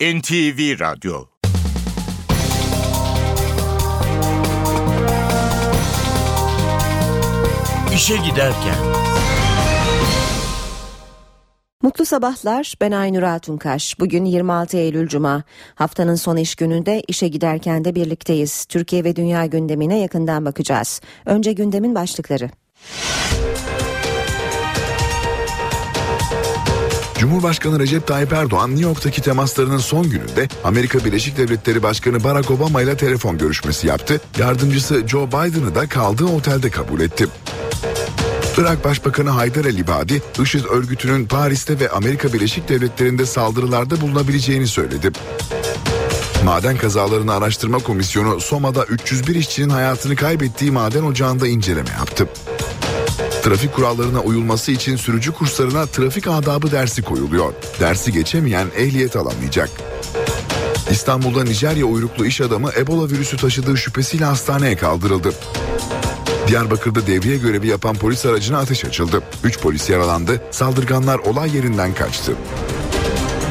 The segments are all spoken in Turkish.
NTV Radyo İşe Giderken Mutlu sabahlar. Ben Aynur Altunkaş. Bugün 26 Eylül Cuma. Haftanın son iş gününde işe giderken de birlikteyiz. Türkiye ve dünya gündemine yakından bakacağız. Önce gündemin başlıkları. Cumhurbaşkanı Recep Tayyip Erdoğan New York'taki temaslarının son gününde Amerika Birleşik Devletleri Başkanı Barack Obama ile telefon görüşmesi yaptı. Yardımcısı Joe Biden'ı da kaldığı otelde kabul etti. Irak Başbakanı Haydar El İbadi, IŞİD örgütünün Paris'te ve Amerika Birleşik Devletleri'nde saldırılarda bulunabileceğini söyledi. Maden Kazalarını Araştırma Komisyonu Soma'da 301 işçinin hayatını kaybettiği maden ocağında inceleme yaptı. Trafik kurallarına uyulması için sürücü kurslarına trafik adabı dersi koyuluyor. Dersi geçemeyen ehliyet alamayacak. İstanbul'da Nijerya uyruklu iş adamı Ebola virüsü taşıdığı şüphesiyle hastaneye kaldırıldı. Diyarbakır'da devriye görevi yapan polis aracına ateş açıldı. 3 polis yaralandı, saldırganlar olay yerinden kaçtı.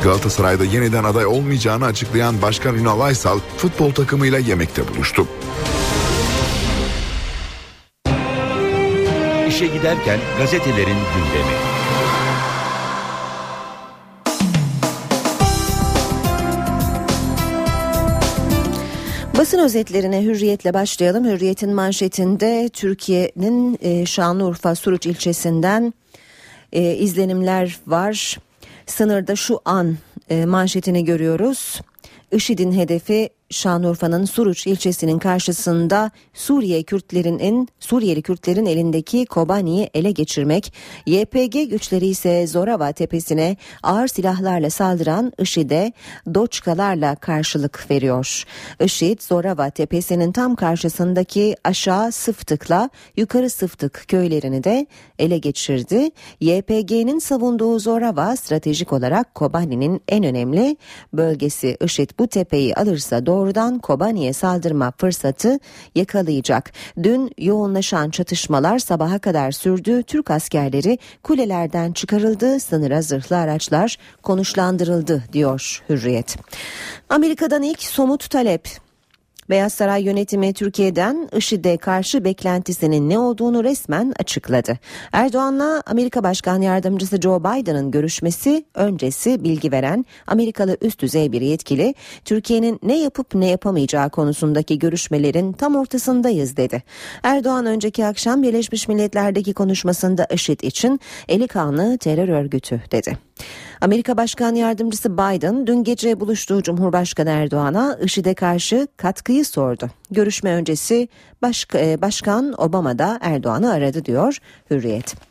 Galatasaray'da yeniden aday olmayacağını açıklayan Başkan Ünal Aysal futbol takımıyla yemekte buluştu. İşe Giderken gazetelerin gündemi. Basın özetlerine hürriyetle başlayalım. Hürriyetin manşetinde Türkiye'nin e, Şanlıurfa Suruç ilçesinden e, izlenimler var. Sınırda şu an e, manşetini görüyoruz. IŞİD'in hedefi Şanlıurfa'nın Suruç ilçesinin karşısında Suriye Kürtlerinin Suriyeli Kürtlerin elindeki Kobani'yi ele geçirmek, YPG güçleri ise Zorava tepesine ağır silahlarla saldıran IŞİD'e doçkalarla karşılık veriyor. IŞİD Zorava tepesinin tam karşısındaki aşağı Sıftık'la yukarı Sıftık köylerini de ele geçirdi. YPG'nin savunduğu Zorava stratejik olarak Kobani'nin en önemli bölgesi. IŞİD bu tepeyi alırsa doğru doğrudan Kobani'ye saldırma fırsatı yakalayacak. Dün yoğunlaşan çatışmalar sabaha kadar sürdü. Türk askerleri kulelerden çıkarıldı. Sınıra zırhlı araçlar konuşlandırıldı diyor Hürriyet. Amerika'dan ilk somut talep Beyaz Saray yönetimi Türkiye'den IŞİD'e karşı beklentisinin ne olduğunu resmen açıkladı. Erdoğan'la Amerika Başkan Yardımcısı Joe Biden'ın görüşmesi öncesi bilgi veren Amerikalı üst düzey bir yetkili Türkiye'nin ne yapıp ne yapamayacağı konusundaki görüşmelerin tam ortasındayız dedi. Erdoğan önceki akşam Birleşmiş Milletler'deki konuşmasında IŞİD için eli kanlı terör örgütü dedi. Amerika Başkan Yardımcısı Biden dün gece buluştuğu Cumhurbaşkanı Erdoğan'a IŞİD'e karşı katkıyı sordu. Görüşme öncesi Başk e, Başkan Obama da Erdoğan'ı aradı diyor Hürriyet.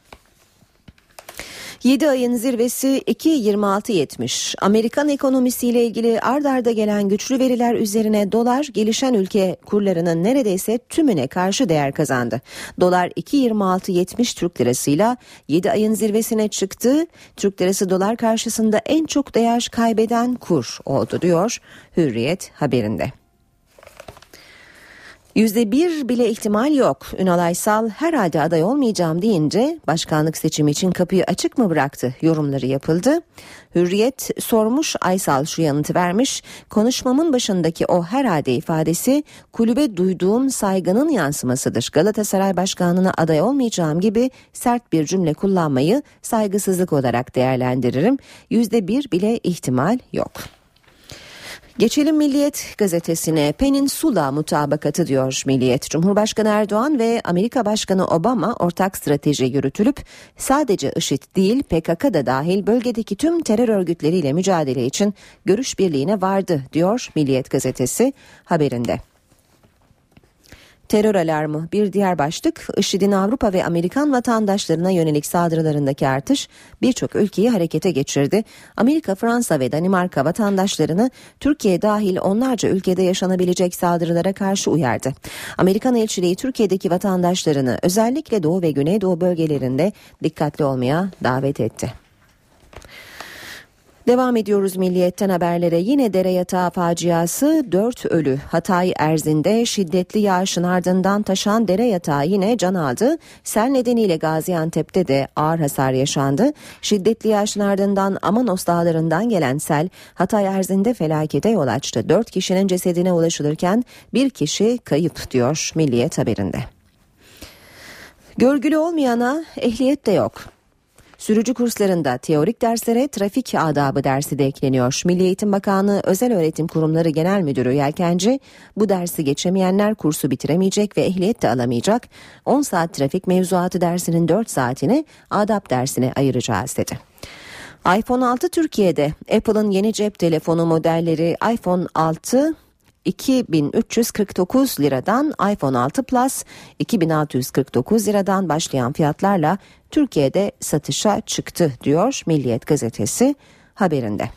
7 ayın zirvesi 2.26.70. Amerikan ekonomisiyle ilgili ard arda gelen güçlü veriler üzerine dolar gelişen ülke kurlarının neredeyse tümüne karşı değer kazandı. Dolar 2.26.70 Türk lirasıyla 7 ayın zirvesine çıktı. Türk lirası dolar karşısında en çok değer kaybeden kur oldu diyor Hürriyet haberinde. Yüzde bir bile ihtimal yok. Ünal Aysal herhalde aday olmayacağım deyince başkanlık seçimi için kapıyı açık mı bıraktı yorumları yapıldı. Hürriyet sormuş Aysal şu yanıtı vermiş. Konuşmamın başındaki o herhalde ifadesi kulübe duyduğum saygının yansımasıdır. Galatasaray başkanlığına aday olmayacağım gibi sert bir cümle kullanmayı saygısızlık olarak değerlendiririm. Yüzde bir bile ihtimal yok. Geçelim Milliyet gazetesine Peninsula mutabakatı diyor Milliyet. Cumhurbaşkanı Erdoğan ve Amerika Başkanı Obama ortak strateji yürütülüp sadece IŞİD değil PKK da dahil bölgedeki tüm terör örgütleriyle mücadele için görüş birliğine vardı diyor Milliyet gazetesi haberinde. Terör alarmı bir diğer başlık IŞİD'in Avrupa ve Amerikan vatandaşlarına yönelik saldırılarındaki artış birçok ülkeyi harekete geçirdi. Amerika, Fransa ve Danimarka vatandaşlarını Türkiye dahil onlarca ülkede yaşanabilecek saldırılara karşı uyardı. Amerikan elçiliği Türkiye'deki vatandaşlarını özellikle Doğu ve Güneydoğu bölgelerinde dikkatli olmaya davet etti. Devam ediyoruz milliyetten haberlere. Yine dere yatağı faciası 4 ölü. Hatay Erzin'de şiddetli yağışın ardından taşan dere yatağı yine can aldı. Sel nedeniyle Gaziantep'te de ağır hasar yaşandı. Şiddetli yağışın ardından Amanos dağlarından gelen sel Hatay Erzin'de felakete yol açtı. 4 kişinin cesedine ulaşılırken bir kişi kayıp diyor Milliyet haberinde. Görgülü olmayana ehliyet de yok. Sürücü kurslarında teorik derslere trafik adabı dersi de ekleniyor. Milli Eğitim Bakanlığı Özel Öğretim Kurumları Genel Müdürü Yelkenci bu dersi geçemeyenler kursu bitiremeyecek ve ehliyet de alamayacak. 10 saat trafik mevzuatı dersinin 4 saatini adap dersine ayıracağız dedi. iPhone 6 Türkiye'de Apple'ın yeni cep telefonu modelleri iPhone 6 2349 liradan iPhone 6 Plus 2649 liradan başlayan fiyatlarla Türkiye'de satışa çıktı diyor Milliyet gazetesi haberinde.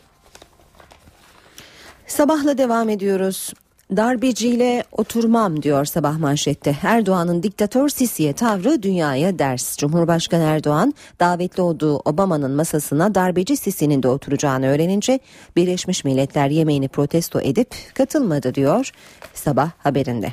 Sabahla devam ediyoruz. Darbeciyle oturmam diyor sabah manşette. Erdoğan'ın diktatör Sisi'ye tavrı dünyaya ders. Cumhurbaşkanı Erdoğan davetli olduğu Obama'nın masasına darbeci Sisi'nin de oturacağını öğrenince Birleşmiş Milletler yemeğini protesto edip katılmadı diyor sabah haberinde.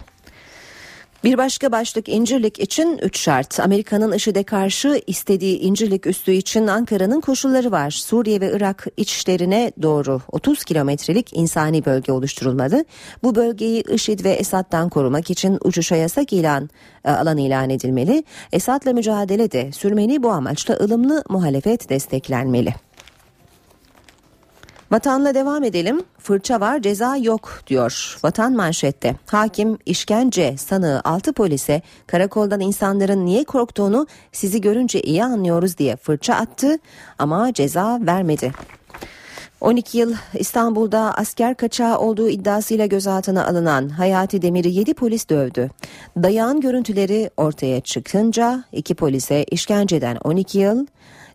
Bir başka başlık İncirlik için 3 şart. Amerika'nın IŞİD'e karşı istediği İncirlik üstü için Ankara'nın koşulları var. Suriye ve Irak içlerine doğru 30 kilometrelik insani bölge oluşturulmalı. Bu bölgeyi IŞİD ve Esad'dan korumak için uçuşa yasak ilan e, alan ilan edilmeli. Esad'la mücadele de sürmeli bu amaçla ılımlı muhalefet desteklenmeli. Vatanla devam edelim. Fırça var ceza yok diyor. Vatan manşette. Hakim işkence sanığı 6 polise karakoldan insanların niye korktuğunu sizi görünce iyi anlıyoruz diye fırça attı ama ceza vermedi. 12 yıl İstanbul'da asker kaçağı olduğu iddiasıyla gözaltına alınan Hayati Demir'i 7 polis dövdü. Dayağın görüntüleri ortaya çıkınca 2 polise işkenceden 12 yıl,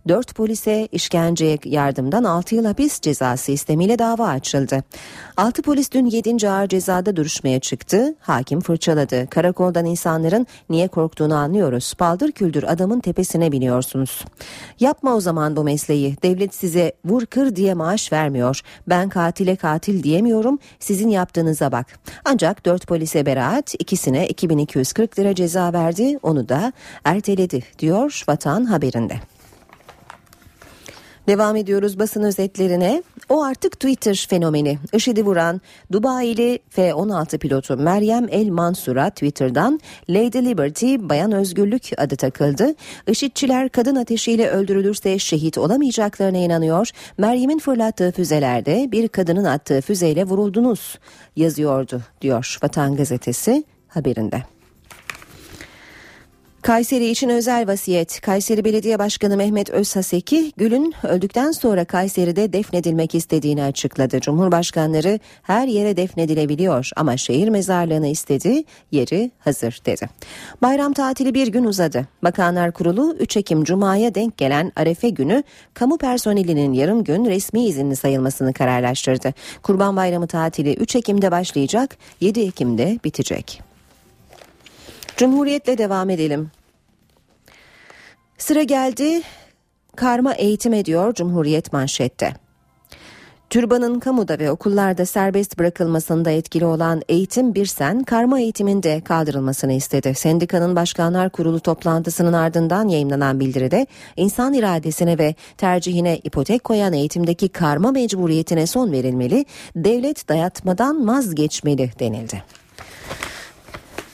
4 polise işkenceye yardımdan 6 yıl hapis cezası istemiyle dava açıldı. 6 polis dün 7. ağır cezada duruşmaya çıktı. Hakim fırçaladı. Karakoldan insanların niye korktuğunu anlıyoruz. Paldır küldür adamın tepesine biniyorsunuz. Yapma o zaman bu mesleği. Devlet size vur kır diye maaş vermiyor. Ben katile katil diyemiyorum. Sizin yaptığınıza bak. Ancak 4 polise beraat ikisine 2240 lira ceza verdi. Onu da erteledi diyor Vatan haberinde. Devam ediyoruz basın özetlerine. O artık Twitter fenomeni. IŞİD'i vuran Dubai'li F-16 pilotu Meryem El Mansur'a Twitter'dan Lady Liberty Bayan Özgürlük adı takıldı. IŞİD'çiler kadın ateşiyle öldürülürse şehit olamayacaklarına inanıyor. Meryem'in fırlattığı füzelerde bir kadının attığı füzeyle vuruldunuz yazıyordu diyor Vatan Gazetesi haberinde. Kayseri için özel vasiyet. Kayseri Belediye Başkanı Mehmet Özhaseki, Gül'ün öldükten sonra Kayseri'de defnedilmek istediğini açıkladı. Cumhurbaşkanları her yere defnedilebiliyor ama şehir mezarlığını istedi, yeri hazır dedi. Bayram tatili bir gün uzadı. Bakanlar Kurulu 3 Ekim Cuma'ya denk gelen Arefe günü kamu personelinin yarım gün resmi izinli sayılmasını kararlaştırdı. Kurban Bayramı tatili 3 Ekim'de başlayacak, 7 Ekim'de bitecek. Cumhuriyetle devam edelim. Sıra geldi karma eğitim ediyor Cumhuriyet manşette. Türbanın kamuda ve okullarda serbest bırakılmasında etkili olan Eğitim Birsen, karma eğitiminde kaldırılmasını istedi. Sendikanın Başkanlar Kurulu toplantısının ardından yayınlanan bildiride insan iradesine ve tercihine ipotek koyan eğitimdeki karma mecburiyetine son verilmeli, devlet dayatmadan vazgeçmeli denildi.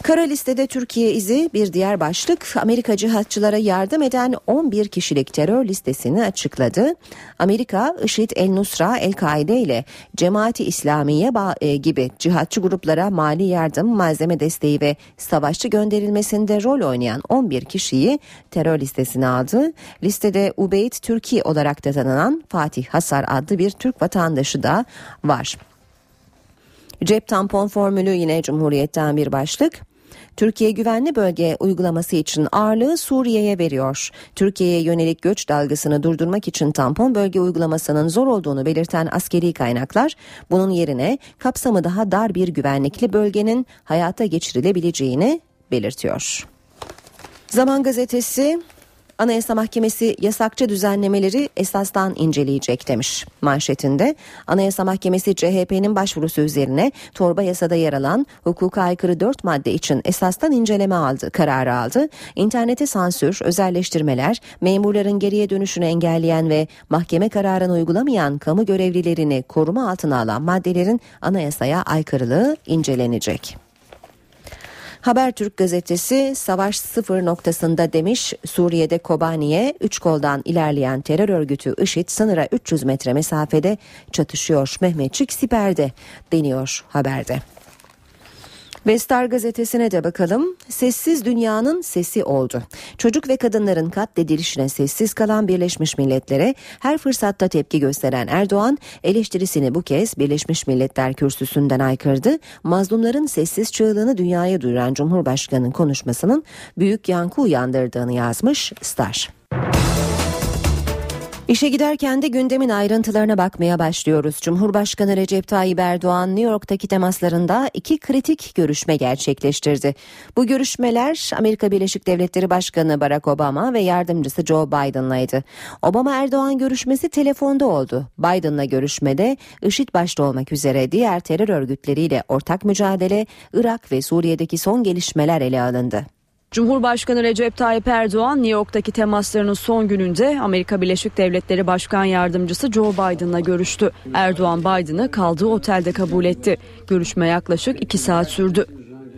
Kara listede Türkiye izi bir diğer başlık Amerika cihatçılara yardım eden 11 kişilik terör listesini açıkladı. Amerika IŞİD, El Nusra, El Kaide ile Cemaati İslamiye e, gibi cihatçı gruplara mali yardım, malzeme desteği ve savaşçı gönderilmesinde rol oynayan 11 kişiyi terör listesine aldı. Listede Ubeyd Türkiye olarak da tanınan Fatih Hasar adlı bir Türk vatandaşı da var. Cep tampon formülü yine Cumhuriyet'ten bir başlık. Türkiye güvenli bölge uygulaması için ağırlığı Suriye'ye veriyor. Türkiye'ye yönelik göç dalgasını durdurmak için tampon bölge uygulamasının zor olduğunu belirten askeri kaynaklar bunun yerine kapsamı daha dar bir güvenlikli bölgenin hayata geçirilebileceğini belirtiyor. Zaman gazetesi Anayasa Mahkemesi yasakçı düzenlemeleri esastan inceleyecek demiş manşetinde. Anayasa Mahkemesi CHP'nin başvurusu üzerine torba yasada yer alan hukuka aykırı 4 madde için esastan inceleme aldı, kararı aldı. İnternete sansür, özelleştirmeler, memurların geriye dönüşünü engelleyen ve mahkeme kararını uygulamayan kamu görevlilerini koruma altına alan maddelerin anayasaya aykırılığı incelenecek. Habertürk gazetesi savaş sıfır noktasında demiş Suriye'de Kobani'ye 3 koldan ilerleyen terör örgütü IŞİD sınıra 300 metre mesafede çatışıyor. Mehmetçik siperde deniyor haberde. Vestar gazetesine de bakalım. Sessiz dünyanın sesi oldu. Çocuk ve kadınların katledilişine sessiz kalan Birleşmiş Milletler'e her fırsatta tepki gösteren Erdoğan eleştirisini bu kez Birleşmiş Milletler kürsüsünden aykırdı. Mazlumların sessiz çığlığını dünyaya duyuran Cumhurbaşkanı'nın konuşmasının büyük yankı uyandırdığını yazmış Star. İşe giderken de gündemin ayrıntılarına bakmaya başlıyoruz. Cumhurbaşkanı Recep Tayyip Erdoğan New York'taki temaslarında iki kritik görüşme gerçekleştirdi. Bu görüşmeler Amerika Birleşik Devletleri Başkanı Barack Obama ve yardımcısı Joe Biden'laydı. Obama Erdoğan görüşmesi telefonda oldu. Biden'la görüşmede IŞİD başta olmak üzere diğer terör örgütleriyle ortak mücadele, Irak ve Suriye'deki son gelişmeler ele alındı. Cumhurbaşkanı Recep Tayyip Erdoğan New York'taki temaslarının son gününde Amerika Birleşik Devletleri Başkan Yardımcısı Joe Biden'la görüştü. Erdoğan Biden'ı kaldığı otelde kabul etti. Görüşme yaklaşık iki saat sürdü.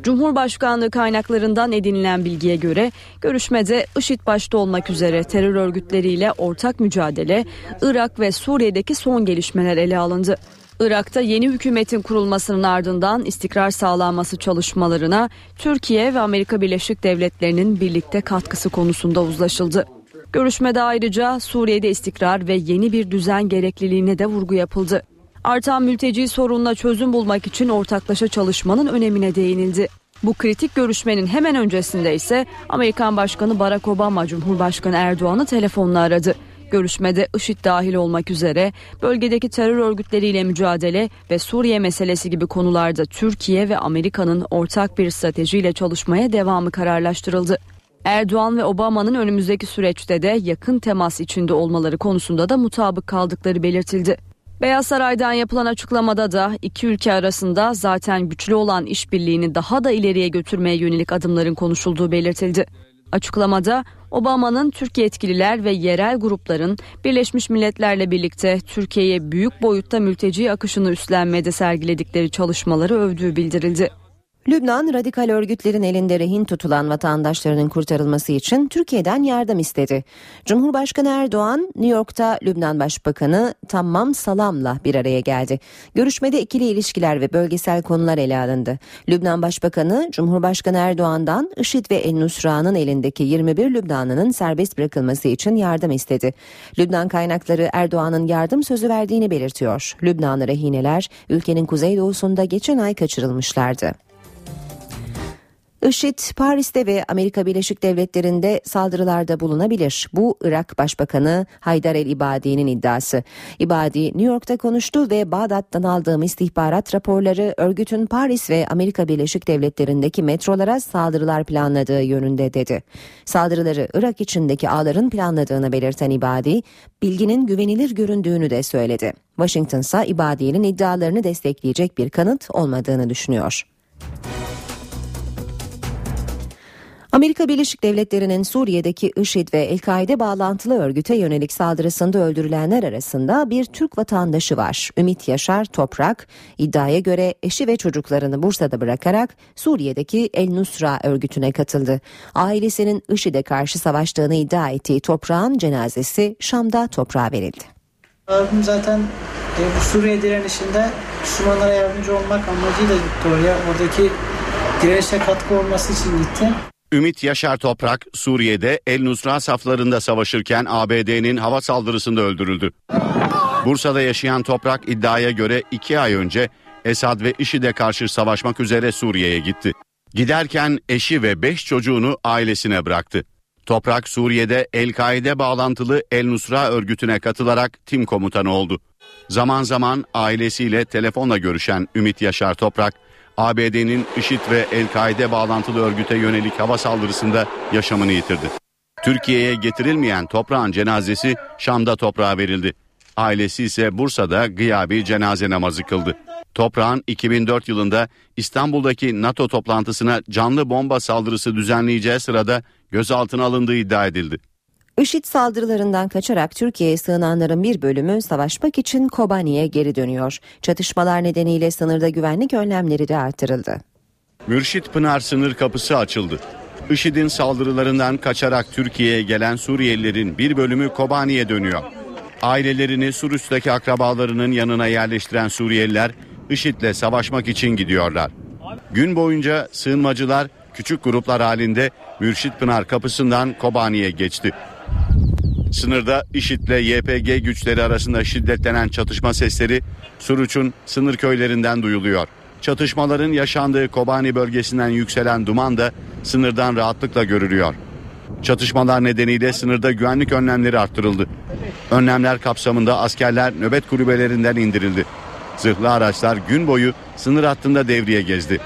Cumhurbaşkanlığı kaynaklarından edinilen bilgiye göre görüşmede IŞİD başta olmak üzere terör örgütleriyle ortak mücadele, Irak ve Suriye'deki son gelişmeler ele alındı. Irak'ta yeni hükümetin kurulmasının ardından istikrar sağlanması çalışmalarına Türkiye ve Amerika Birleşik Devletleri'nin birlikte katkısı konusunda uzlaşıldı. Görüşmede ayrıca Suriye'de istikrar ve yeni bir düzen gerekliliğine de vurgu yapıldı. Artan mülteci sorununa çözüm bulmak için ortaklaşa çalışmanın önemine değinildi. Bu kritik görüşmenin hemen öncesinde ise Amerikan Başkanı Barack Obama Cumhurbaşkanı Erdoğan'ı telefonla aradı. Görüşmede IŞİD dahil olmak üzere bölgedeki terör örgütleriyle mücadele ve Suriye meselesi gibi konularda Türkiye ve Amerika'nın ortak bir stratejiyle çalışmaya devamı kararlaştırıldı. Erdoğan ve Obama'nın önümüzdeki süreçte de yakın temas içinde olmaları konusunda da mutabık kaldıkları belirtildi. Beyaz Saray'dan yapılan açıklamada da iki ülke arasında zaten güçlü olan işbirliğini daha da ileriye götürmeye yönelik adımların konuşulduğu belirtildi. Açıklamada Obama'nın Türkiye yetkililer ve yerel grupların Birleşmiş Milletler'le birlikte Türkiye'ye büyük boyutta mülteci akışını üstlenmede sergiledikleri çalışmaları övdüğü bildirildi. Lübnan radikal örgütlerin elinde rehin tutulan vatandaşlarının kurtarılması için Türkiye'den yardım istedi. Cumhurbaşkanı Erdoğan New York'ta Lübnan Başbakanı Tammam Salam'la bir araya geldi. Görüşmede ikili ilişkiler ve bölgesel konular ele alındı. Lübnan Başbakanı Cumhurbaşkanı Erdoğan'dan IŞİD ve El Nusra'nın elindeki 21 Lübnanlı'nın serbest bırakılması için yardım istedi. Lübnan kaynakları Erdoğan'ın yardım sözü verdiğini belirtiyor. Lübnanlı rehineler ülkenin kuzeydoğusunda geçen ay kaçırılmışlardı. IŞİD Paris'te ve Amerika Birleşik Devletleri'nde saldırılarda bulunabilir. Bu Irak Başbakanı Haydar el İbadi'nin iddiası. İbadi New York'ta konuştu ve Bağdat'tan aldığım istihbarat raporları örgütün Paris ve Amerika Birleşik Devletleri'ndeki metrolara saldırılar planladığı yönünde dedi. Saldırıları Irak içindeki ağların planladığını belirten İbadi, bilginin güvenilir göründüğünü de söyledi. Washington ise İbadi'nin iddialarını destekleyecek bir kanıt olmadığını düşünüyor. Amerika Birleşik Devletleri'nin Suriye'deki IŞİD ve El-Kaide bağlantılı örgüte yönelik saldırısında öldürülenler arasında bir Türk vatandaşı var. Ümit Yaşar Toprak iddiaya göre eşi ve çocuklarını Bursa'da bırakarak Suriye'deki El Nusra örgütüne katıldı. Ailesinin IŞİD'e karşı savaştığını iddia ettiği Toprak'ın cenazesi Şam'da toprağa verildi. Abim zaten e, Suriye direnişinde Müslümanlara yardımcı olmak amacıyla gitti oraya. Oradaki direnişe katkı olması için gitti. Ümit Yaşar Toprak Suriye'de El Nusra saflarında savaşırken ABD'nin hava saldırısında öldürüldü. Bursa'da yaşayan Toprak iddiaya göre iki ay önce Esad ve IŞİD'e karşı savaşmak üzere Suriye'ye gitti. Giderken eşi ve beş çocuğunu ailesine bıraktı. Toprak Suriye'de El-Kaide bağlantılı El Nusra örgütüne katılarak tim komutanı oldu. Zaman zaman ailesiyle telefonla görüşen Ümit Yaşar Toprak, ABD'nin IŞİD ve El-Kaide bağlantılı örgüte yönelik hava saldırısında yaşamını yitirdi. Türkiye'ye getirilmeyen toprağın cenazesi Şam'da toprağa verildi. Ailesi ise Bursa'da gıyabi cenaze namazı kıldı. Toprağın 2004 yılında İstanbul'daki NATO toplantısına canlı bomba saldırısı düzenleyeceği sırada gözaltına alındığı iddia edildi. IŞİD saldırılarından kaçarak Türkiye'ye sığınanların bir bölümü savaşmak için Kobani'ye geri dönüyor. Çatışmalar nedeniyle sınırda güvenlik önlemleri de artırıldı. Mürşit Pınar sınır kapısı açıldı. IŞİD'in saldırılarından kaçarak Türkiye'ye gelen Suriyelilerin bir bölümü Kobani'ye dönüyor. Ailelerini Suruç'taki akrabalarının yanına yerleştiren Suriyeliler IŞİD'le savaşmak için gidiyorlar. Gün boyunca sığınmacılar küçük gruplar halinde Mürşit Pınar kapısından Kobani'ye geçti. Sınırda IŞİD'le YPG güçleri arasında şiddetlenen çatışma sesleri Suruç'un sınır köylerinden duyuluyor. Çatışmaların yaşandığı Kobani bölgesinden yükselen duman da sınırdan rahatlıkla görülüyor. Çatışmalar nedeniyle sınırda güvenlik önlemleri arttırıldı. Önlemler kapsamında askerler nöbet kulübelerinden indirildi. Zırhlı araçlar gün boyu sınır hattında devriye gezdi.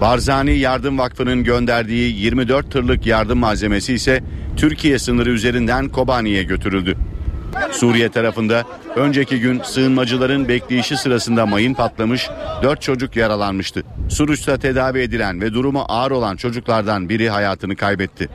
Barzani Yardım Vakfı'nın gönderdiği 24 tırlık yardım malzemesi ise Türkiye sınırı üzerinden Kobani'ye götürüldü. Suriye tarafında önceki gün sığınmacıların bekleyişi sırasında mayın patlamış, 4 çocuk yaralanmıştı. Suruç'ta tedavi edilen ve durumu ağır olan çocuklardan biri hayatını kaybetti.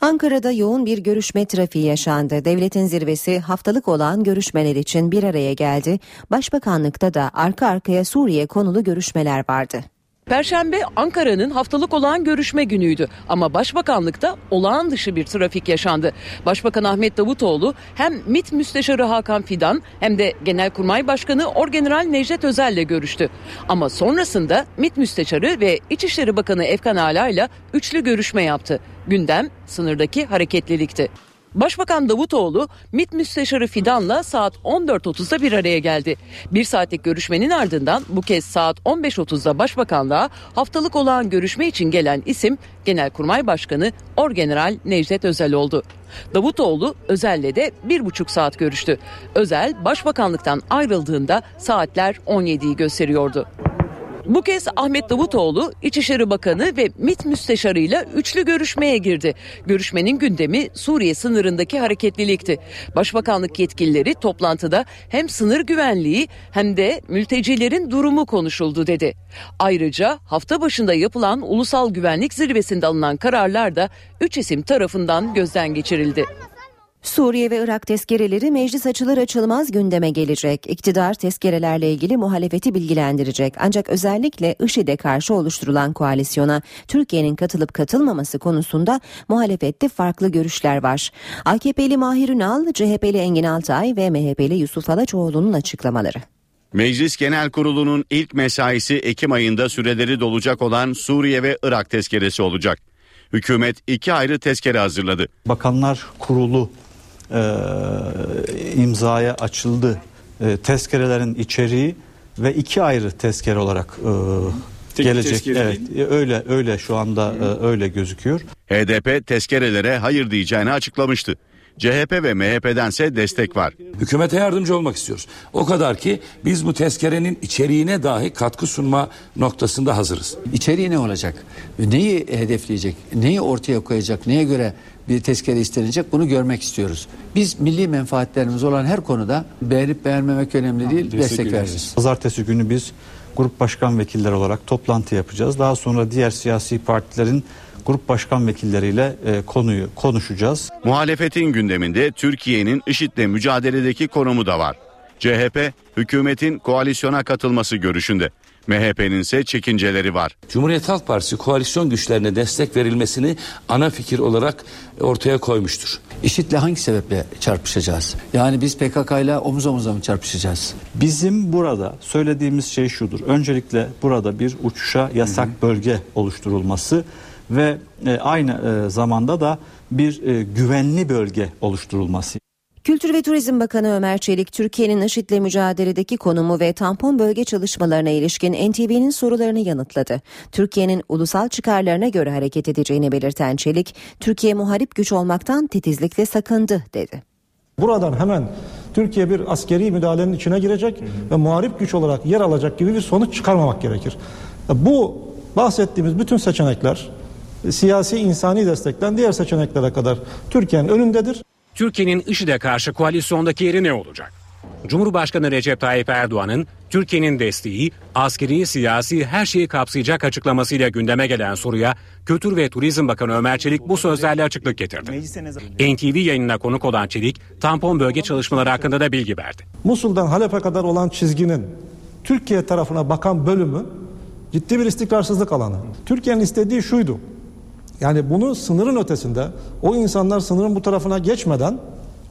Ankara'da yoğun bir görüşme trafiği yaşandı. Devletin zirvesi haftalık olan görüşmeler için bir araya geldi. Başbakanlıkta da arka arkaya Suriye konulu görüşmeler vardı. Perşembe Ankara'nın haftalık olan görüşme günüydü ama Başbakanlıkta olağan dışı bir trafik yaşandı. Başbakan Ahmet Davutoğlu hem MİT Müsteşarı Hakan Fidan hem de Genelkurmay Başkanı Orgeneral Necdet Özel'le görüştü. Ama sonrasında MİT Müsteşarı ve İçişleri Bakanı Efkan Ala ile üçlü görüşme yaptı. Gündem sınırdaki hareketlilikti. Başbakan Davutoğlu MİT Müsteşarı Fidan'la saat 14.30'da bir araya geldi. Bir saatlik görüşmenin ardından bu kez saat 15.30'da Başbakanlığa haftalık olağan görüşme için gelen isim Genelkurmay Başkanı Orgeneral Necdet Özel oldu. Davutoğlu Özel'le de bir buçuk saat görüştü. Özel Başbakanlıktan ayrıldığında saatler 17'yi gösteriyordu. Bu kez Ahmet Davutoğlu İçişleri Bakanı ve MİT Müsteşarı'yla üçlü görüşmeye girdi. Görüşmenin gündemi Suriye sınırındaki hareketlilikti. Başbakanlık yetkilileri toplantıda hem sınır güvenliği hem de mültecilerin durumu konuşuldu dedi. Ayrıca hafta başında yapılan Ulusal Güvenlik Zirvesi'nde alınan kararlar da üç isim tarafından gözden geçirildi. Suriye ve Irak tezkereleri meclis açılır açılmaz gündeme gelecek. İktidar tezkerelerle ilgili muhalefeti bilgilendirecek. Ancak özellikle IŞİD'e karşı oluşturulan koalisyona Türkiye'nin katılıp katılmaması konusunda muhalefette farklı görüşler var. AKP'li Mahir Ünal, CHP'li Engin Altay ve MHP'li Yusuf Alaçoğlu'nun açıklamaları. Meclis Genel Kurulu'nun ilk mesaisi Ekim ayında süreleri dolacak olan Suriye ve Irak tezkeresi olacak. Hükümet iki ayrı tezkere hazırladı. Bakanlar Kurulu imzaya açıldı. E, tezkerelerin içeriği ve iki ayrı tezkere olarak e, gelecek. Evet, e, öyle öyle şu anda e, öyle gözüküyor. HDP tezkerelere hayır diyeceğini açıklamıştı. CHP ve MHP'dense destek var. Hükümete yardımcı olmak istiyoruz. O kadar ki biz bu tezkerenin içeriğine dahi katkı sunma noktasında hazırız. İçeriği ne olacak? Neyi hedefleyecek? Neyi ortaya koyacak? Neye göre bir tezkere istenecek? Bunu görmek istiyoruz. Biz milli menfaatlerimiz olan her konuda beğenip beğenmemek önemli değil, destek veririz. Pazartesi günü biz grup başkan vekilleri olarak toplantı yapacağız. Daha sonra diğer siyasi partilerin grup başkan vekilleriyle e, konuyu konuşacağız. Muhalefetin gündeminde Türkiye'nin IŞİD'le mücadeledeki konumu da var. CHP hükümetin koalisyona katılması görüşünde. MHP'nin ise çekinceleri var. Cumhuriyet Halk Partisi koalisyon güçlerine destek verilmesini ana fikir olarak ortaya koymuştur. IŞİD'le hangi sebeple çarpışacağız? Yani biz PKK ile omuz omuza mı çarpışacağız? Bizim burada söylediğimiz şey şudur. Öncelikle burada bir uçuşa yasak bölge oluşturulması ve e, aynı e, zamanda da bir e, güvenli bölge oluşturulması. Kültür ve Turizm Bakanı Ömer Çelik, Türkiye'nin IŞİD'le mücadeledeki konumu ve tampon bölge çalışmalarına ilişkin NTV'nin sorularını yanıtladı. Türkiye'nin ulusal çıkarlarına göre hareket edeceğini belirten Çelik, Türkiye muharip güç olmaktan titizlikle sakındı dedi. Buradan hemen Türkiye bir askeri müdahalenin içine girecek ve muharip güç olarak yer alacak gibi bir sonuç çıkarmamak gerekir. Bu bahsettiğimiz bütün seçenekler siyasi insani destekten diğer seçeneklere kadar Türkiye'nin önündedir. Türkiye'nin IŞİD'e karşı koalisyondaki yeri ne olacak? Cumhurbaşkanı Recep Tayyip Erdoğan'ın Türkiye'nin desteği, askeri, siyasi her şeyi kapsayacak açıklamasıyla gündeme gelen soruya Kültür ve Turizm Bakanı Ömer Çelik bu sözlerle açıklık getirdi. NTV yayınına konuk olan Çelik, tampon bölge çalışmaları hakkında da bilgi verdi. Musul'dan Halep'e kadar olan çizginin Türkiye tarafına bakan bölümü ciddi bir istikrarsızlık alanı. Türkiye'nin istediği şuydu. Yani bunu sınırın ötesinde o insanlar sınırın bu tarafına geçmeden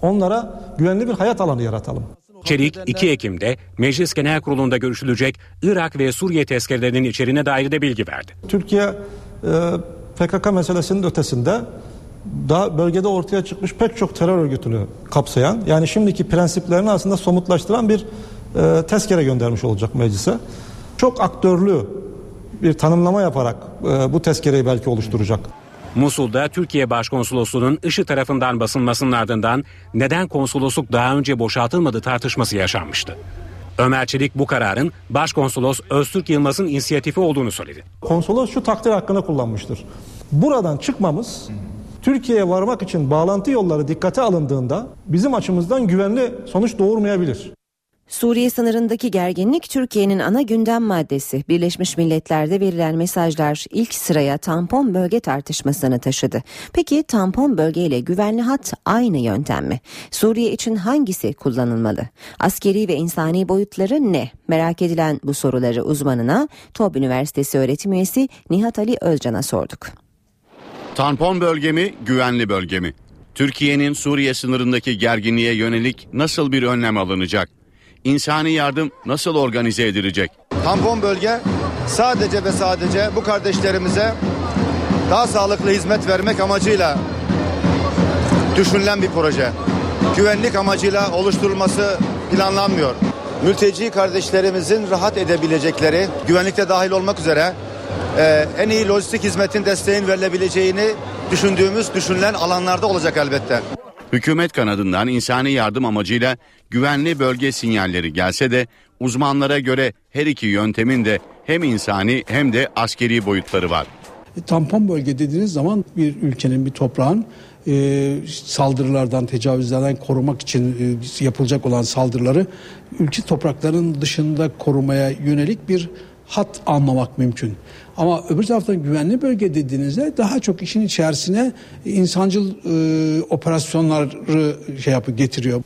onlara güvenli bir hayat alanı yaratalım. Çelik 2 Ekim'de Meclis Genel Kurulu'nda görüşülecek Irak ve Suriye tezkerelerinin içeriğine dair de bilgi verdi. Türkiye e, PKK meselesinin ötesinde daha bölgede ortaya çıkmış pek çok terör örgütünü kapsayan yani şimdiki prensiplerini aslında somutlaştıran bir e, tezkere göndermiş olacak meclise. Çok aktörlü bir tanımlama yaparak e, bu tezkereyi belki oluşturacak. Musul'da Türkiye Başkonsolosluğu'nun IŞİD tarafından basılmasının ardından neden konsolosluk daha önce boşaltılmadı tartışması yaşanmıştı. Ömer Çelik bu kararın Başkonsolos Öztürk Yılmaz'ın inisiyatifi olduğunu söyledi. Konsolos şu takdir hakkını kullanmıştır. Buradan çıkmamız Türkiye'ye varmak için bağlantı yolları dikkate alındığında bizim açımızdan güvenli sonuç doğurmayabilir. Suriye sınırındaki gerginlik Türkiye'nin ana gündem maddesi. Birleşmiş Milletler'de verilen mesajlar ilk sıraya tampon bölge tartışmasını taşıdı. Peki tampon bölge ile güvenli hat aynı yöntem mi? Suriye için hangisi kullanılmalı? Askeri ve insani boyutları ne? Merak edilen bu soruları uzmanına TOB Üniversitesi öğretim üyesi Nihat Ali Özcan'a sorduk. Tampon bölge mi, güvenli bölge mi? Türkiye'nin Suriye sınırındaki gerginliğe yönelik nasıl bir önlem alınacak? İnsani yardım nasıl organize edilecek? Tampon bölge sadece ve sadece bu kardeşlerimize daha sağlıklı hizmet vermek amacıyla düşünülen bir proje. Güvenlik amacıyla oluşturulması planlanmıyor. Mülteci kardeşlerimizin rahat edebilecekleri, güvenlikte dahil olmak üzere e, en iyi lojistik hizmetin desteğin verilebileceğini düşündüğümüz, düşünülen alanlarda olacak elbette. Hükümet kanadından insani yardım amacıyla güvenli bölge sinyalleri gelse de uzmanlara göre her iki yöntemin de hem insani hem de askeri boyutları var. E, tampon bölge dediğiniz zaman bir ülkenin bir toprağın e, saldırılardan, tecavüzlerden korumak için e, yapılacak olan saldırıları ülke topraklarının dışında korumaya yönelik bir hat anlamak mümkün. Ama öbür taraftan güvenli bölge dediğinizde daha çok işin içerisine insancıl e, operasyonları şey yapı getiriyor.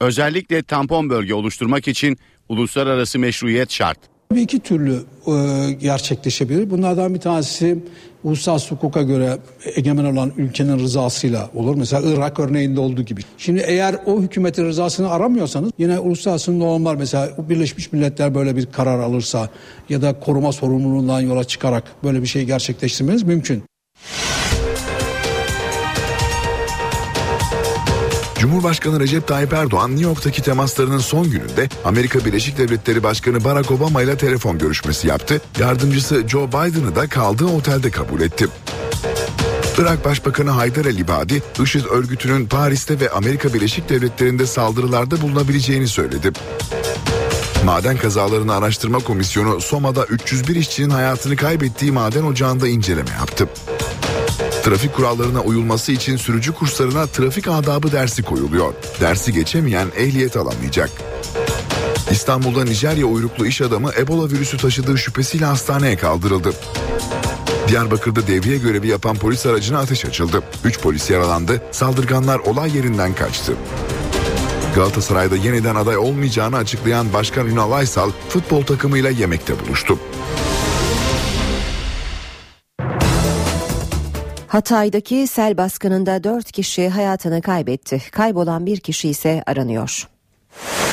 Özellikle tampon bölge oluşturmak için uluslararası meşruiyet şart. Bir iki türlü e, gerçekleşebilir. Bunlardan bir tanesi uluslararası hukuka göre egemen olan ülkenin rızasıyla olur. Mesela Irak örneğinde olduğu gibi. Şimdi eğer o hükümetin rızasını aramıyorsanız yine uluslararası normlar mesela Birleşmiş Milletler böyle bir karar alırsa ya da koruma sorumluluğundan yola çıkarak böyle bir şey gerçekleştirmeniz mümkün. Cumhurbaşkanı Recep Tayyip Erdoğan New York'taki temaslarının son gününde Amerika Birleşik Devletleri Başkanı Barack Obama ile telefon görüşmesi yaptı. Yardımcısı Joe Biden'ı da kaldığı otelde kabul etti. Irak Başbakanı Haydar El İbadi, IŞİD örgütünün Paris'te ve Amerika Birleşik Devletleri'nde saldırılarda bulunabileceğini söyledi. Maden Kazalarını Araştırma Komisyonu Soma'da 301 işçinin hayatını kaybettiği maden ocağında inceleme yaptı. Trafik kurallarına uyulması için sürücü kurslarına trafik adabı dersi koyuluyor. Dersi geçemeyen ehliyet alamayacak. İstanbul'da Nijerya uyruklu iş adamı Ebola virüsü taşıdığı şüphesiyle hastaneye kaldırıldı. Diyarbakır'da devriye görevi yapan polis aracına ateş açıldı. 3 polis yaralandı, saldırganlar olay yerinden kaçtı. Galatasaray'da yeniden aday olmayacağını açıklayan Başkan Ünal Aysal futbol takımıyla yemekte buluştu. Hatay'daki sel baskınında 4 kişi hayatını kaybetti. Kaybolan bir kişi ise aranıyor.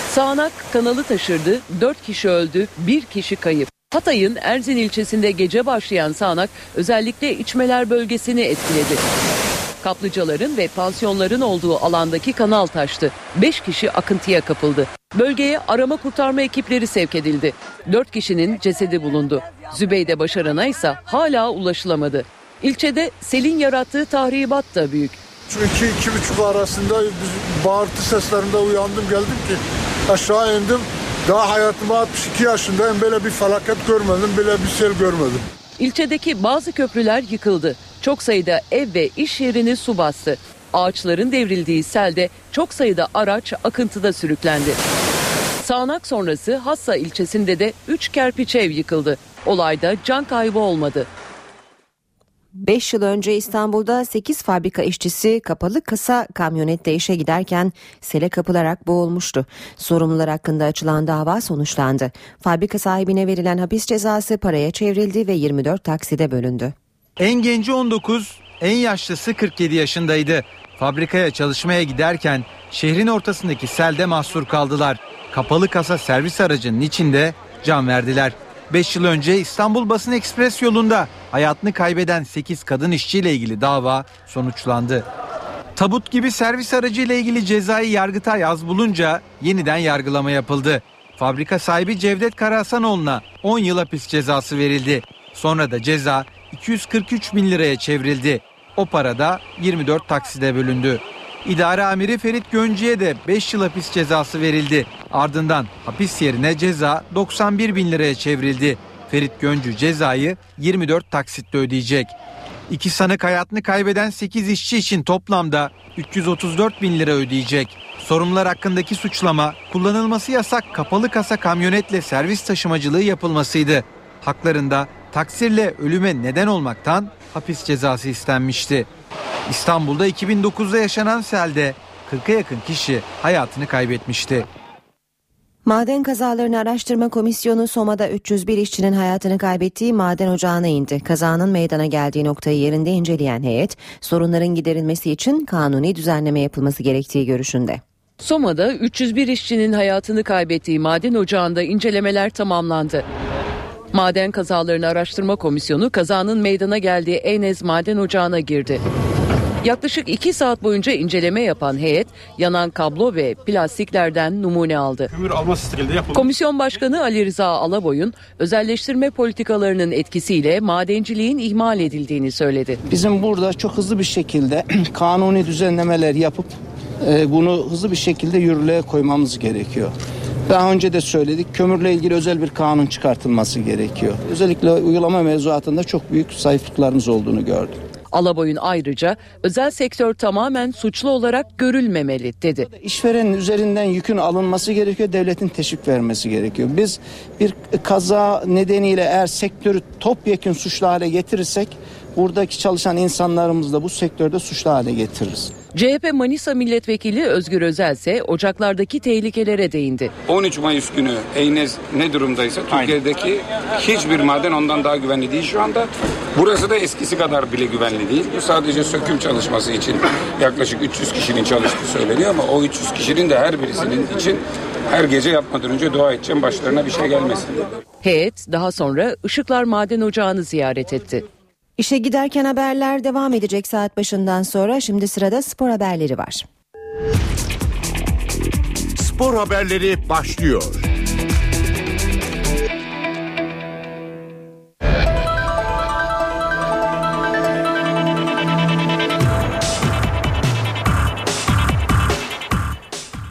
Sağanak kanalı taşırdı, 4 kişi öldü, 1 kişi kayıp. Hatay'ın Erzin ilçesinde gece başlayan sağanak özellikle içmeler bölgesini etkiledi. Kaplıcaların ve pansiyonların olduğu alandaki kanal taştı. 5 kişi akıntıya kapıldı. Bölgeye arama kurtarma ekipleri sevk edildi. 4 kişinin cesedi bulundu. Zübeyde Başaran'a ise hala ulaşılamadı. İlçede selin yarattığı tahribat da büyük. Şu iki, iki buçuk arasında biz bağırtı seslerinde uyandım geldim ki aşağı indim. Daha hayatıma 62 yaşındayım böyle bir felaket görmedim böyle bir sel görmedim. İlçedeki bazı köprüler yıkıldı. Çok sayıda ev ve iş yerini su bastı. Ağaçların devrildiği selde çok sayıda araç akıntıda sürüklendi. Sağanak sonrası Hassa ilçesinde de 3 kerpiç ev yıkıldı. Olayda can kaybı olmadı. 5 yıl önce İstanbul'da 8 fabrika işçisi kapalı kasa kamyonette işe giderken sele kapılarak boğulmuştu. Sorumlular hakkında açılan dava sonuçlandı. Fabrika sahibine verilen hapis cezası paraya çevrildi ve 24 takside bölündü. En genci 19, en yaşlısı 47 yaşındaydı. Fabrikaya çalışmaya giderken şehrin ortasındaki selde mahsur kaldılar. Kapalı kasa servis aracının içinde can verdiler. 5 yıl önce İstanbul Basın Ekspres yolunda hayatını kaybeden 8 kadın işçiyle ilgili dava sonuçlandı. Tabut gibi servis aracı ile ilgili cezayı Yargıtay az bulunca yeniden yargılama yapıldı. Fabrika sahibi Cevdet Karahasanoğlu'na 10 yıl hapis cezası verildi. Sonra da ceza 243 bin liraya çevrildi. O para da 24 takside bölündü. İdare amiri Ferit Göncü'ye de 5 yıl hapis cezası verildi. Ardından hapis yerine ceza 91 bin liraya çevrildi. Ferit Göncü cezayı 24 taksitle ödeyecek. İki sanık hayatını kaybeden 8 işçi için toplamda 334 bin lira ödeyecek. Sorumlular hakkındaki suçlama kullanılması yasak kapalı kasa kamyonetle servis taşımacılığı yapılmasıydı. Haklarında taksirle ölüme neden olmaktan hapis cezası istenmişti. İstanbul'da 2009'da yaşanan selde 40'a yakın kişi hayatını kaybetmişti. Maden Kazalarını Araştırma Komisyonu Soma'da 301 işçinin hayatını kaybettiği maden ocağına indi. Kazanın meydana geldiği noktayı yerinde inceleyen heyet, sorunların giderilmesi için kanuni düzenleme yapılması gerektiği görüşünde. Soma'da 301 işçinin hayatını kaybettiği maden ocağında incelemeler tamamlandı. Maden Kazalarını Araştırma Komisyonu kazanın meydana geldiği Eynez Maden Ocağı'na girdi. Yaklaşık 2 saat boyunca inceleme yapan heyet yanan kablo ve plastiklerden numune aldı. Kömür alma yapıldı. Komisyon Başkanı Ali Rıza Alaboy'un özelleştirme politikalarının etkisiyle madenciliğin ihmal edildiğini söyledi. Bizim burada çok hızlı bir şekilde kanuni düzenlemeler yapıp e, bunu hızlı bir şekilde yürürlüğe koymamız gerekiyor. Daha önce de söyledik kömürle ilgili özel bir kanun çıkartılması gerekiyor. Özellikle uygulama mevzuatında çok büyük zayıflıklarımız olduğunu gördüm. Alaboy'un ayrıca özel sektör tamamen suçlu olarak görülmemeli dedi. İşverenin üzerinden yükün alınması gerekiyor, devletin teşvik vermesi gerekiyor. Biz bir kaza nedeniyle eğer sektörü topyekun suçlu hale getirirsek buradaki çalışan insanlarımızı da bu sektörde suçlu hale getiririz. CHP Manisa Milletvekili Özgür Özel ise ocaklardaki tehlikelere değindi. 13 Mayıs günü Eynez ne durumdaysa Türkiye'deki hiçbir maden ondan daha güvenli değil şu anda. Burası da eskisi kadar bile güvenli değil. Bu sadece söküm çalışması için yaklaşık 300 kişinin çalıştığı söyleniyor ama o 300 kişinin de her birisinin için her gece yapmadan önce dua edeceğim başlarına bir şey gelmesin. Heyet daha sonra Işıklar Maden Ocağı'nı ziyaret etti. İşe giderken haberler devam edecek saat başından sonra. Şimdi sırada spor haberleri var. Spor haberleri başlıyor.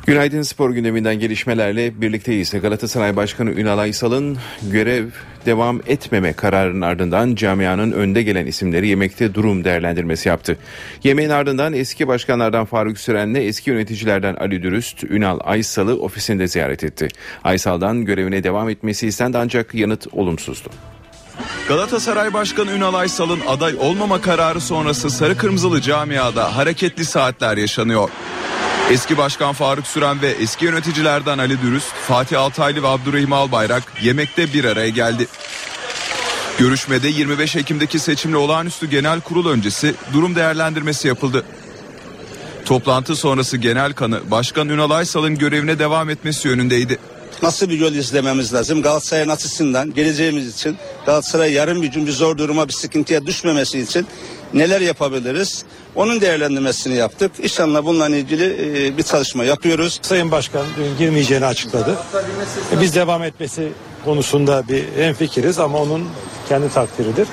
Günaydın spor gündeminden gelişmelerle birlikteyiz. Galatasaray Başkanı Ünal Aysal'ın görev devam etmeme kararının ardından camianın önde gelen isimleri yemekte durum değerlendirmesi yaptı. Yemeğin ardından eski başkanlardan Faruk Süren'le eski yöneticilerden Ali Dürüst, Ünal Aysal'ı ofisinde ziyaret etti. Aysal'dan görevine devam etmesi istendi ancak yanıt olumsuzdu. Galatasaray Başkanı Ünal Aysal'ın aday olmama kararı sonrası sarı kırmızılı camiada hareketli saatler yaşanıyor. Eski Başkan Faruk Süren ve eski yöneticilerden Ali Dürüst, Fatih Altaylı ve Abdurrahim Albayrak yemekte bir araya geldi. Görüşmede 25 Ekim'deki seçimle olağanüstü genel kurul öncesi durum değerlendirmesi yapıldı. Toplantı sonrası genel kanı Başkan Ünal Aysal'ın görevine devam etmesi yönündeydi. Nasıl bir yol izlememiz lazım? Galatasaray'ın açısından geleceğimiz için Galatasaray yarın bir gün bir zor duruma bir sıkıntıya düşmemesi için neler yapabiliriz? Onun değerlendirmesini yaptık. İnşallah bununla ilgili e, bir çalışma yapıyoruz. Sayın Başkan dün girmeyeceğini açıkladı. E, Biz devam etmesi konusunda bir hemfikiriz ama onun kendi takdiridir.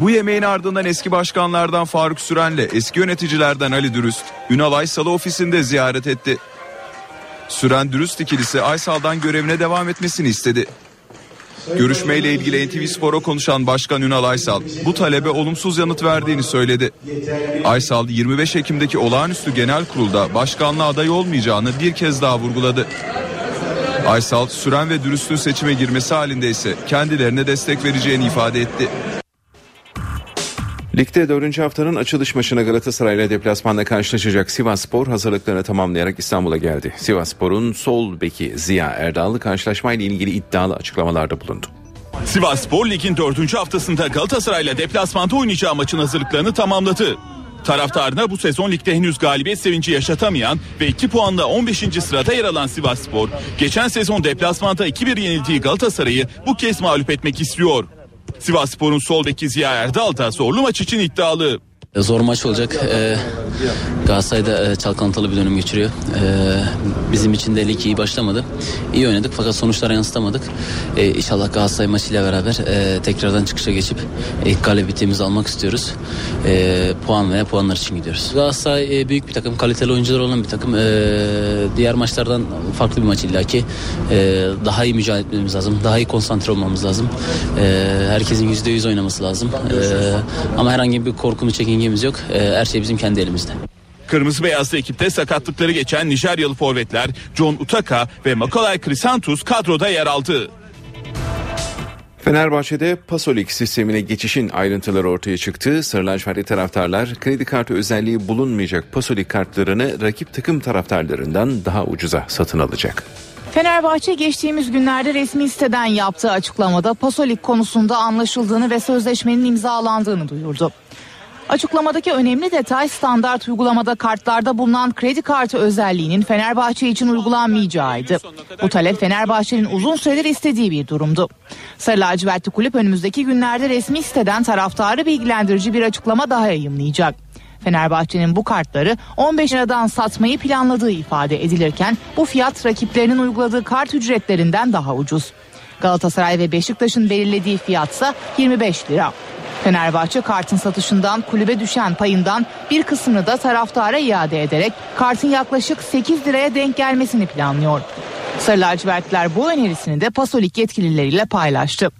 Bu yemeğin ardından eski başkanlardan Faruk Süren'le eski yöneticilerden Ali Dürüst, Ünal Aysal'ı ofisinde ziyaret etti. Süren Dürüst ikilisi Aysal'dan görevine devam etmesini istedi. Görüşmeyle ilgili NTV Spor'a konuşan Başkan Ünal Aysal bu talebe olumsuz yanıt verdiğini söyledi. Aysal 25 Ekim'deki olağanüstü genel kurulda başkanlığa aday olmayacağını bir kez daha vurguladı. Aysal süren ve dürüstlüğü seçime girmesi halinde ise kendilerine destek vereceğini ifade etti. Ligde 4. haftanın açılış maçına Galatasaray ile deplasmanda karşılaşacak Sivas Spor hazırlıklarını tamamlayarak İstanbul'a geldi. Sivas Spor'un sol beki Ziya Erdal karşılaşmayla ilgili iddialı açıklamalarda bulundu. Sivas Spor Lig'in 4. haftasında Galatasaray ile deplasmanda oynayacağı maçın hazırlıklarını tamamladı. Taraftarına bu sezon ligde henüz galibiyet sevinci yaşatamayan ve 2 puanla 15. sırada yer alan Sivas Spor, geçen sezon deplasmanda 2-1 yenildiği Galatasaray'ı bu kez mağlup etmek istiyor. Sivas Spor'un sol beki Ziya Erdal da zorlu maç için iddialı. Zor maç olacak. Ee, Galatasaray'da e, çalkantılı bir dönem geçiriyor. Ee, bizim için de lig iyi başlamadı. İyi oynadık fakat sonuçlara yansıtamadık. Ee, inşallah Galatasaray maçıyla beraber e, tekrardan çıkışa geçip ilk galibiyetimizi almak istiyoruz. Ee, puan veya puanlar için gidiyoruz. Galatasaray e, büyük bir takım, kaliteli oyuncular olan bir takım. Ee, diğer maçlardan farklı bir maç illaki. Ee, daha iyi mücadele etmemiz lazım. Daha iyi konsantre olmamız lazım. Ee, herkesin yüzde yüz oynaması lazım. Ee, ama herhangi bir korkumuz, çekingemiz yok. Ee, her şey bizim kendi elimizde. Kırmızı beyazlı ekipte sakatlıkları geçen Nijeryalı forvetler John Utaka ve Makalay Krisantus kadroda yer aldı. Fenerbahçe'de Pasolik sistemine geçişin ayrıntıları ortaya çıktı. Sarı lacivertli taraftarlar kredi kartı özelliği bulunmayacak Pasolik kartlarını rakip takım taraftarlarından daha ucuza satın alacak. Fenerbahçe geçtiğimiz günlerde resmi siteden yaptığı açıklamada Pasolik konusunda anlaşıldığını ve sözleşmenin imzalandığını duyurdu. Açıklamadaki önemli detay standart uygulamada kartlarda bulunan kredi kartı özelliğinin Fenerbahçe için uygulanmayacağıydı. Bu talep Fenerbahçe'nin uzun süredir istediği bir durumdu. Sarı lacivertli kulüp önümüzdeki günlerde resmi siteden taraftarı bilgilendirici bir açıklama daha yayımlayacak. Fenerbahçe'nin bu kartları 15 liradan satmayı planladığı ifade edilirken bu fiyat rakiplerinin uyguladığı kart ücretlerinden daha ucuz. Galatasaray ve Beşiktaş'ın belirlediği fiyatsa 25 lira. Fenerbahçe kartın satışından kulübe düşen payından bir kısmını da taraftara iade ederek kartın yaklaşık 8 liraya denk gelmesini planlıyor. Sarı lacivertler bu önerisini de Pasolik yetkilileriyle paylaştı.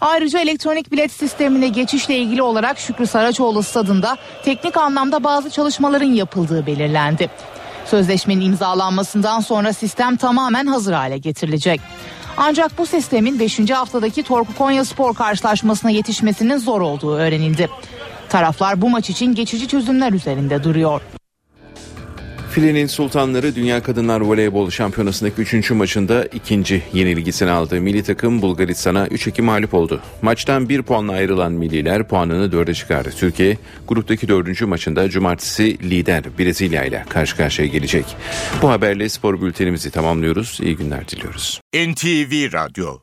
Ayrıca elektronik bilet sistemine geçişle ilgili olarak Şükrü Saraçoğlu stadında teknik anlamda bazı çalışmaların yapıldığı belirlendi. Sözleşmenin imzalanmasından sonra sistem tamamen hazır hale getirilecek. Ancak bu sistemin 5. haftadaki Torku Konya Spor karşılaşmasına yetişmesinin zor olduğu öğrenildi. Taraflar bu maç için geçici çözümler üzerinde duruyor. Filenin Sultanları Dünya Kadınlar Voleybol Şampiyonası'ndaki 3. maçında ikinci yenilgisini aldı. Milli takım Bulgaristan'a 3-2 mağlup oldu. Maçtan 1 puanla ayrılan milliler puanını 4'e çıkardı. Türkiye gruptaki 4. maçında cumartesi lider Brezilya ile karşı karşıya gelecek. Bu haberle spor bültenimizi tamamlıyoruz. İyi günler diliyoruz. NTV Radyo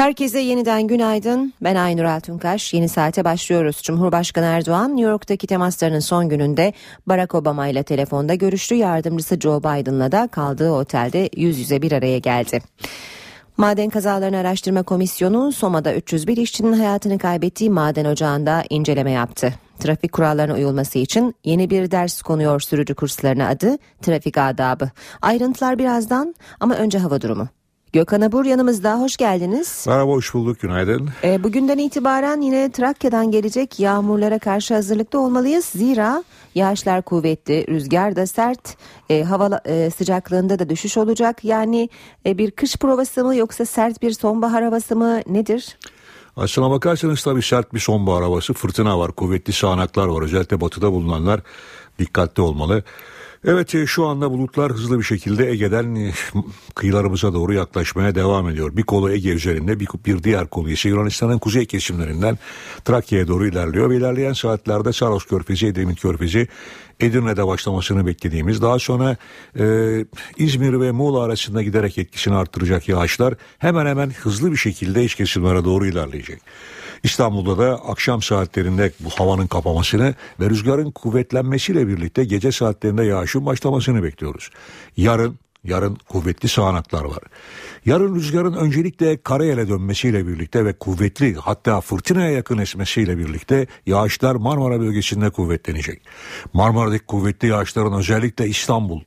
Herkese yeniden günaydın. Ben Aynur Altunkaş. Yeni saate başlıyoruz. Cumhurbaşkanı Erdoğan New York'taki temaslarının son gününde Barack Obama ile telefonda görüştü. Yardımcısı Joe Biden'la da kaldığı otelde yüz yüze bir araya geldi. Maden Kazalarını Araştırma Komisyonu Soma'da 301 işçinin hayatını kaybettiği maden ocağında inceleme yaptı. Trafik kurallarına uyulması için yeni bir ders konuyor sürücü kurslarına adı trafik adabı. Ayrıntılar birazdan ama önce hava durumu. Gökhan Abur yanımızda hoş geldiniz. Merhaba hoş bulduk günaydın. E, bugünden itibaren yine Trakya'dan gelecek yağmurlara karşı hazırlıklı olmalıyız. Zira yağışlar kuvvetli, rüzgar da sert, e, hava e, sıcaklığında da düşüş olacak. Yani e, bir kış provası mı yoksa sert bir sonbahar havası mı nedir? Aslına bakarsanız tabii sert bir sonbahar havası, fırtına var, kuvvetli sağanaklar var. Özellikle batıda bulunanlar dikkatli olmalı. Evet e, şu anda bulutlar hızlı bir şekilde Ege'den e, kıyılarımıza doğru yaklaşmaya devam ediyor. Bir kolu Ege üzerinde bir, bir diğer kolu ise Yunanistan'ın kuzey kesimlerinden Trakya'ya doğru ilerliyor. Ve ilerleyen saatlerde Saros Körfezi, Edremit Körfezi Edirne'de başlamasını beklediğimiz daha sonra e, İzmir ve Muğla arasında giderek etkisini arttıracak yağışlar hemen hemen hızlı bir şekilde iç kesimlere doğru ilerleyecek. İstanbul'da da akşam saatlerinde bu havanın kapamasını ve rüzgarın kuvvetlenmesiyle birlikte gece saatlerinde yağışın başlamasını bekliyoruz. Yarın Yarın kuvvetli sağanaklar var. Yarın rüzgarın öncelikle karayele dönmesiyle birlikte ve kuvvetli hatta fırtınaya yakın esmesiyle birlikte yağışlar Marmara bölgesinde kuvvetlenecek. Marmara'daki kuvvetli yağışların özellikle İstanbul,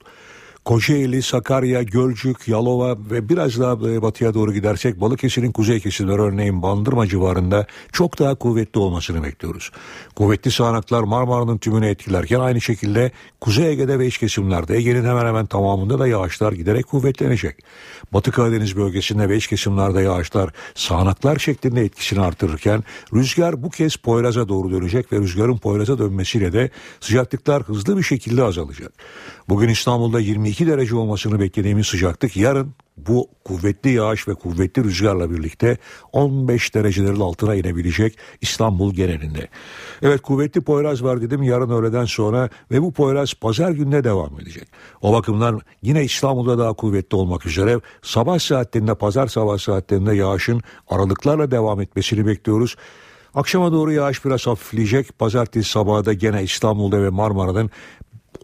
Kocaeli, Sakarya, Gölcük, Yalova ve biraz daha e, batıya doğru gidersek Balıkesir'in kuzey kesimleri örneğin Bandırma civarında çok daha kuvvetli olmasını bekliyoruz. Kuvvetli sağanaklar Marmara'nın tümünü etkilerken aynı şekilde Kuzey Ege'de ve iç kesimlerde Ege'nin hemen hemen tamamında da yağışlar giderek kuvvetlenecek. Batı Karadeniz bölgesinde ve iç kesimlerde yağışlar sağanaklar şeklinde etkisini artırırken rüzgar bu kez Poyraz'a doğru dönecek ve rüzgarın Poyraz'a dönmesiyle de sıcaklıklar hızlı bir şekilde azalacak. Bugün İstanbul'da 22 derece olmasını beklediğimiz sıcaklık yarın bu kuvvetli yağış ve kuvvetli rüzgarla birlikte 15 derecelerin altına inebilecek İstanbul genelinde. Evet kuvvetli Poyraz var dedim yarın öğleden sonra ve bu Poyraz pazar gününe devam edecek. O bakımdan yine İstanbul'da daha kuvvetli olmak üzere sabah saatlerinde pazar sabah saatlerinde yağışın aralıklarla devam etmesini bekliyoruz. Akşama doğru yağış biraz hafifleyecek. Pazartesi sabahı da gene İstanbul'da ve Marmara'nın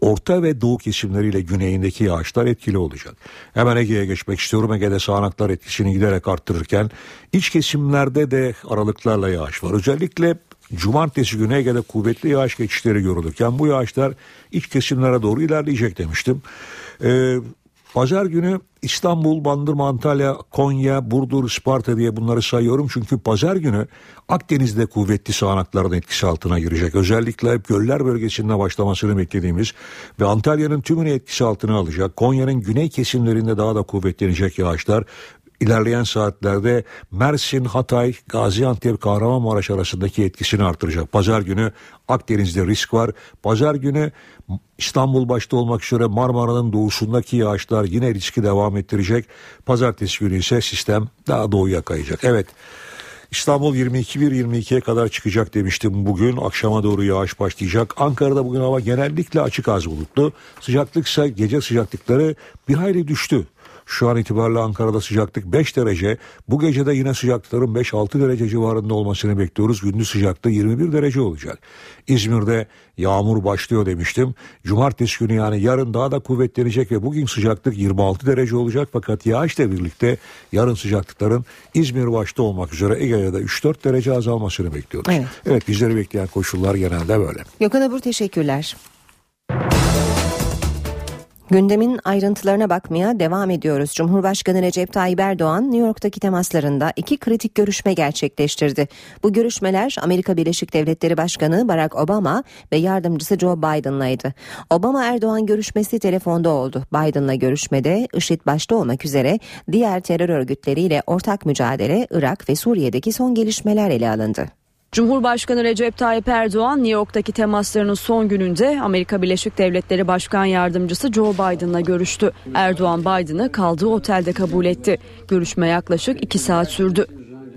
orta ve doğu kesimleriyle güneyindeki yağışlar etkili olacak. Hemen Ege'ye geçmek istiyorum. Ege'de sağanaklar etkisini giderek arttırırken iç kesimlerde de aralıklarla yağış var. Özellikle Cumartesi günü Ege'de kuvvetli yağış geçişleri görülürken bu yağışlar iç kesimlere doğru ilerleyecek demiştim. Ee, Pazar günü İstanbul, Bandırma, Antalya, Konya, Burdur, Sparta diye bunları sayıyorum. Çünkü pazar günü Akdeniz'de kuvvetli sağanakların etkisi altına girecek. Özellikle göller bölgesinde başlamasını beklediğimiz ve Antalya'nın tümünü etkisi altına alacak. Konya'nın güney kesimlerinde daha da kuvvetlenecek yağışlar ilerleyen saatlerde Mersin, Hatay, Gaziantep, Kahramanmaraş arasındaki etkisini artıracak. Pazar günü Akdeniz'de risk var. Pazar günü İstanbul başta olmak üzere Marmara'nın doğusundaki yağışlar yine riski devam ettirecek. Pazartesi günü ise sistem daha doğuya kayacak. Evet. İstanbul 22-1-22'ye kadar çıkacak demiştim bugün. Akşama doğru yağış başlayacak. Ankara'da bugün hava genellikle açık az bulutlu. Sıcaklık ise gece sıcaklıkları bir hayli düştü. Şu an itibariyle Ankara'da sıcaklık 5 derece. Bu gece de yine sıcaklıkların 5-6 derece civarında olmasını bekliyoruz. Gündüz sıcaklığı 21 derece olacak. İzmir'de yağmur başlıyor demiştim. Cumartesi günü yani yarın daha da kuvvetlenecek ve bugün sıcaklık 26 derece olacak. Fakat yağışla birlikte yarın sıcaklıkların İzmir başta olmak üzere Ege'de 3-4 derece azalmasını bekliyoruz. Evet. evet bizleri bekleyen koşullar genelde böyle. Gökhan Abur teşekkürler. Gündemin ayrıntılarına bakmaya devam ediyoruz. Cumhurbaşkanı Recep Tayyip Erdoğan New York'taki temaslarında iki kritik görüşme gerçekleştirdi. Bu görüşmeler Amerika Birleşik Devletleri Başkanı Barack Obama ve yardımcısı Joe Biden'laydı. Obama Erdoğan görüşmesi telefonda oldu. Biden'la görüşmede IŞİD başta olmak üzere diğer terör örgütleriyle ortak mücadele, Irak ve Suriye'deki son gelişmeler ele alındı. Cumhurbaşkanı Recep Tayyip Erdoğan New York'taki temaslarının son gününde Amerika Birleşik Devletleri Başkan Yardımcısı Joe Biden'la görüştü. Erdoğan Biden'ı kaldığı otelde kabul etti. Görüşme yaklaşık iki saat sürdü.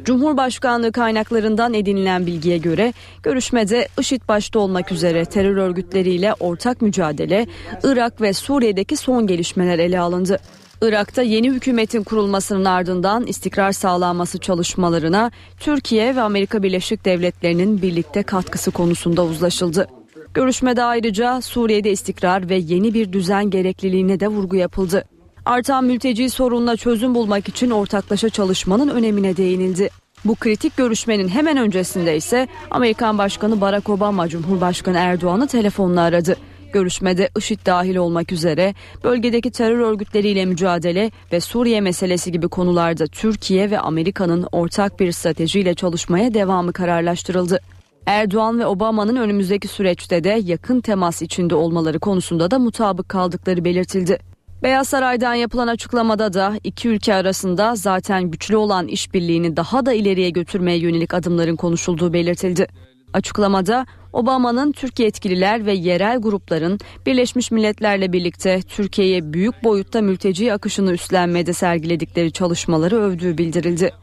Cumhurbaşkanlığı kaynaklarından edinilen bilgiye göre görüşmede IŞİD başta olmak üzere terör örgütleriyle ortak mücadele, Irak ve Suriye'deki son gelişmeler ele alındı. Irak'ta yeni hükümetin kurulmasının ardından istikrar sağlanması çalışmalarına Türkiye ve Amerika Birleşik Devletleri'nin birlikte katkısı konusunda uzlaşıldı. Görüşmede ayrıca Suriye'de istikrar ve yeni bir düzen gerekliliğine de vurgu yapıldı. Artan mülteci sorununa çözüm bulmak için ortaklaşa çalışmanın önemine değinildi. Bu kritik görüşmenin hemen öncesinde ise Amerikan Başkanı Barack Obama Cumhurbaşkanı Erdoğan'ı telefonla aradı. Görüşmede IŞİD dahil olmak üzere bölgedeki terör örgütleriyle mücadele ve Suriye meselesi gibi konularda Türkiye ve Amerika'nın ortak bir stratejiyle çalışmaya devamı kararlaştırıldı. Erdoğan ve Obama'nın önümüzdeki süreçte de yakın temas içinde olmaları konusunda da mutabık kaldıkları belirtildi. Beyaz Saray'dan yapılan açıklamada da iki ülke arasında zaten güçlü olan işbirliğini daha da ileriye götürmeye yönelik adımların konuşulduğu belirtildi. Açıklamada Obama'nın Türkiye yetkililer ve yerel grupların Birleşmiş Milletler'le birlikte Türkiye'ye büyük boyutta mülteci akışını üstlenmede sergiledikleri çalışmaları övdüğü bildirildi.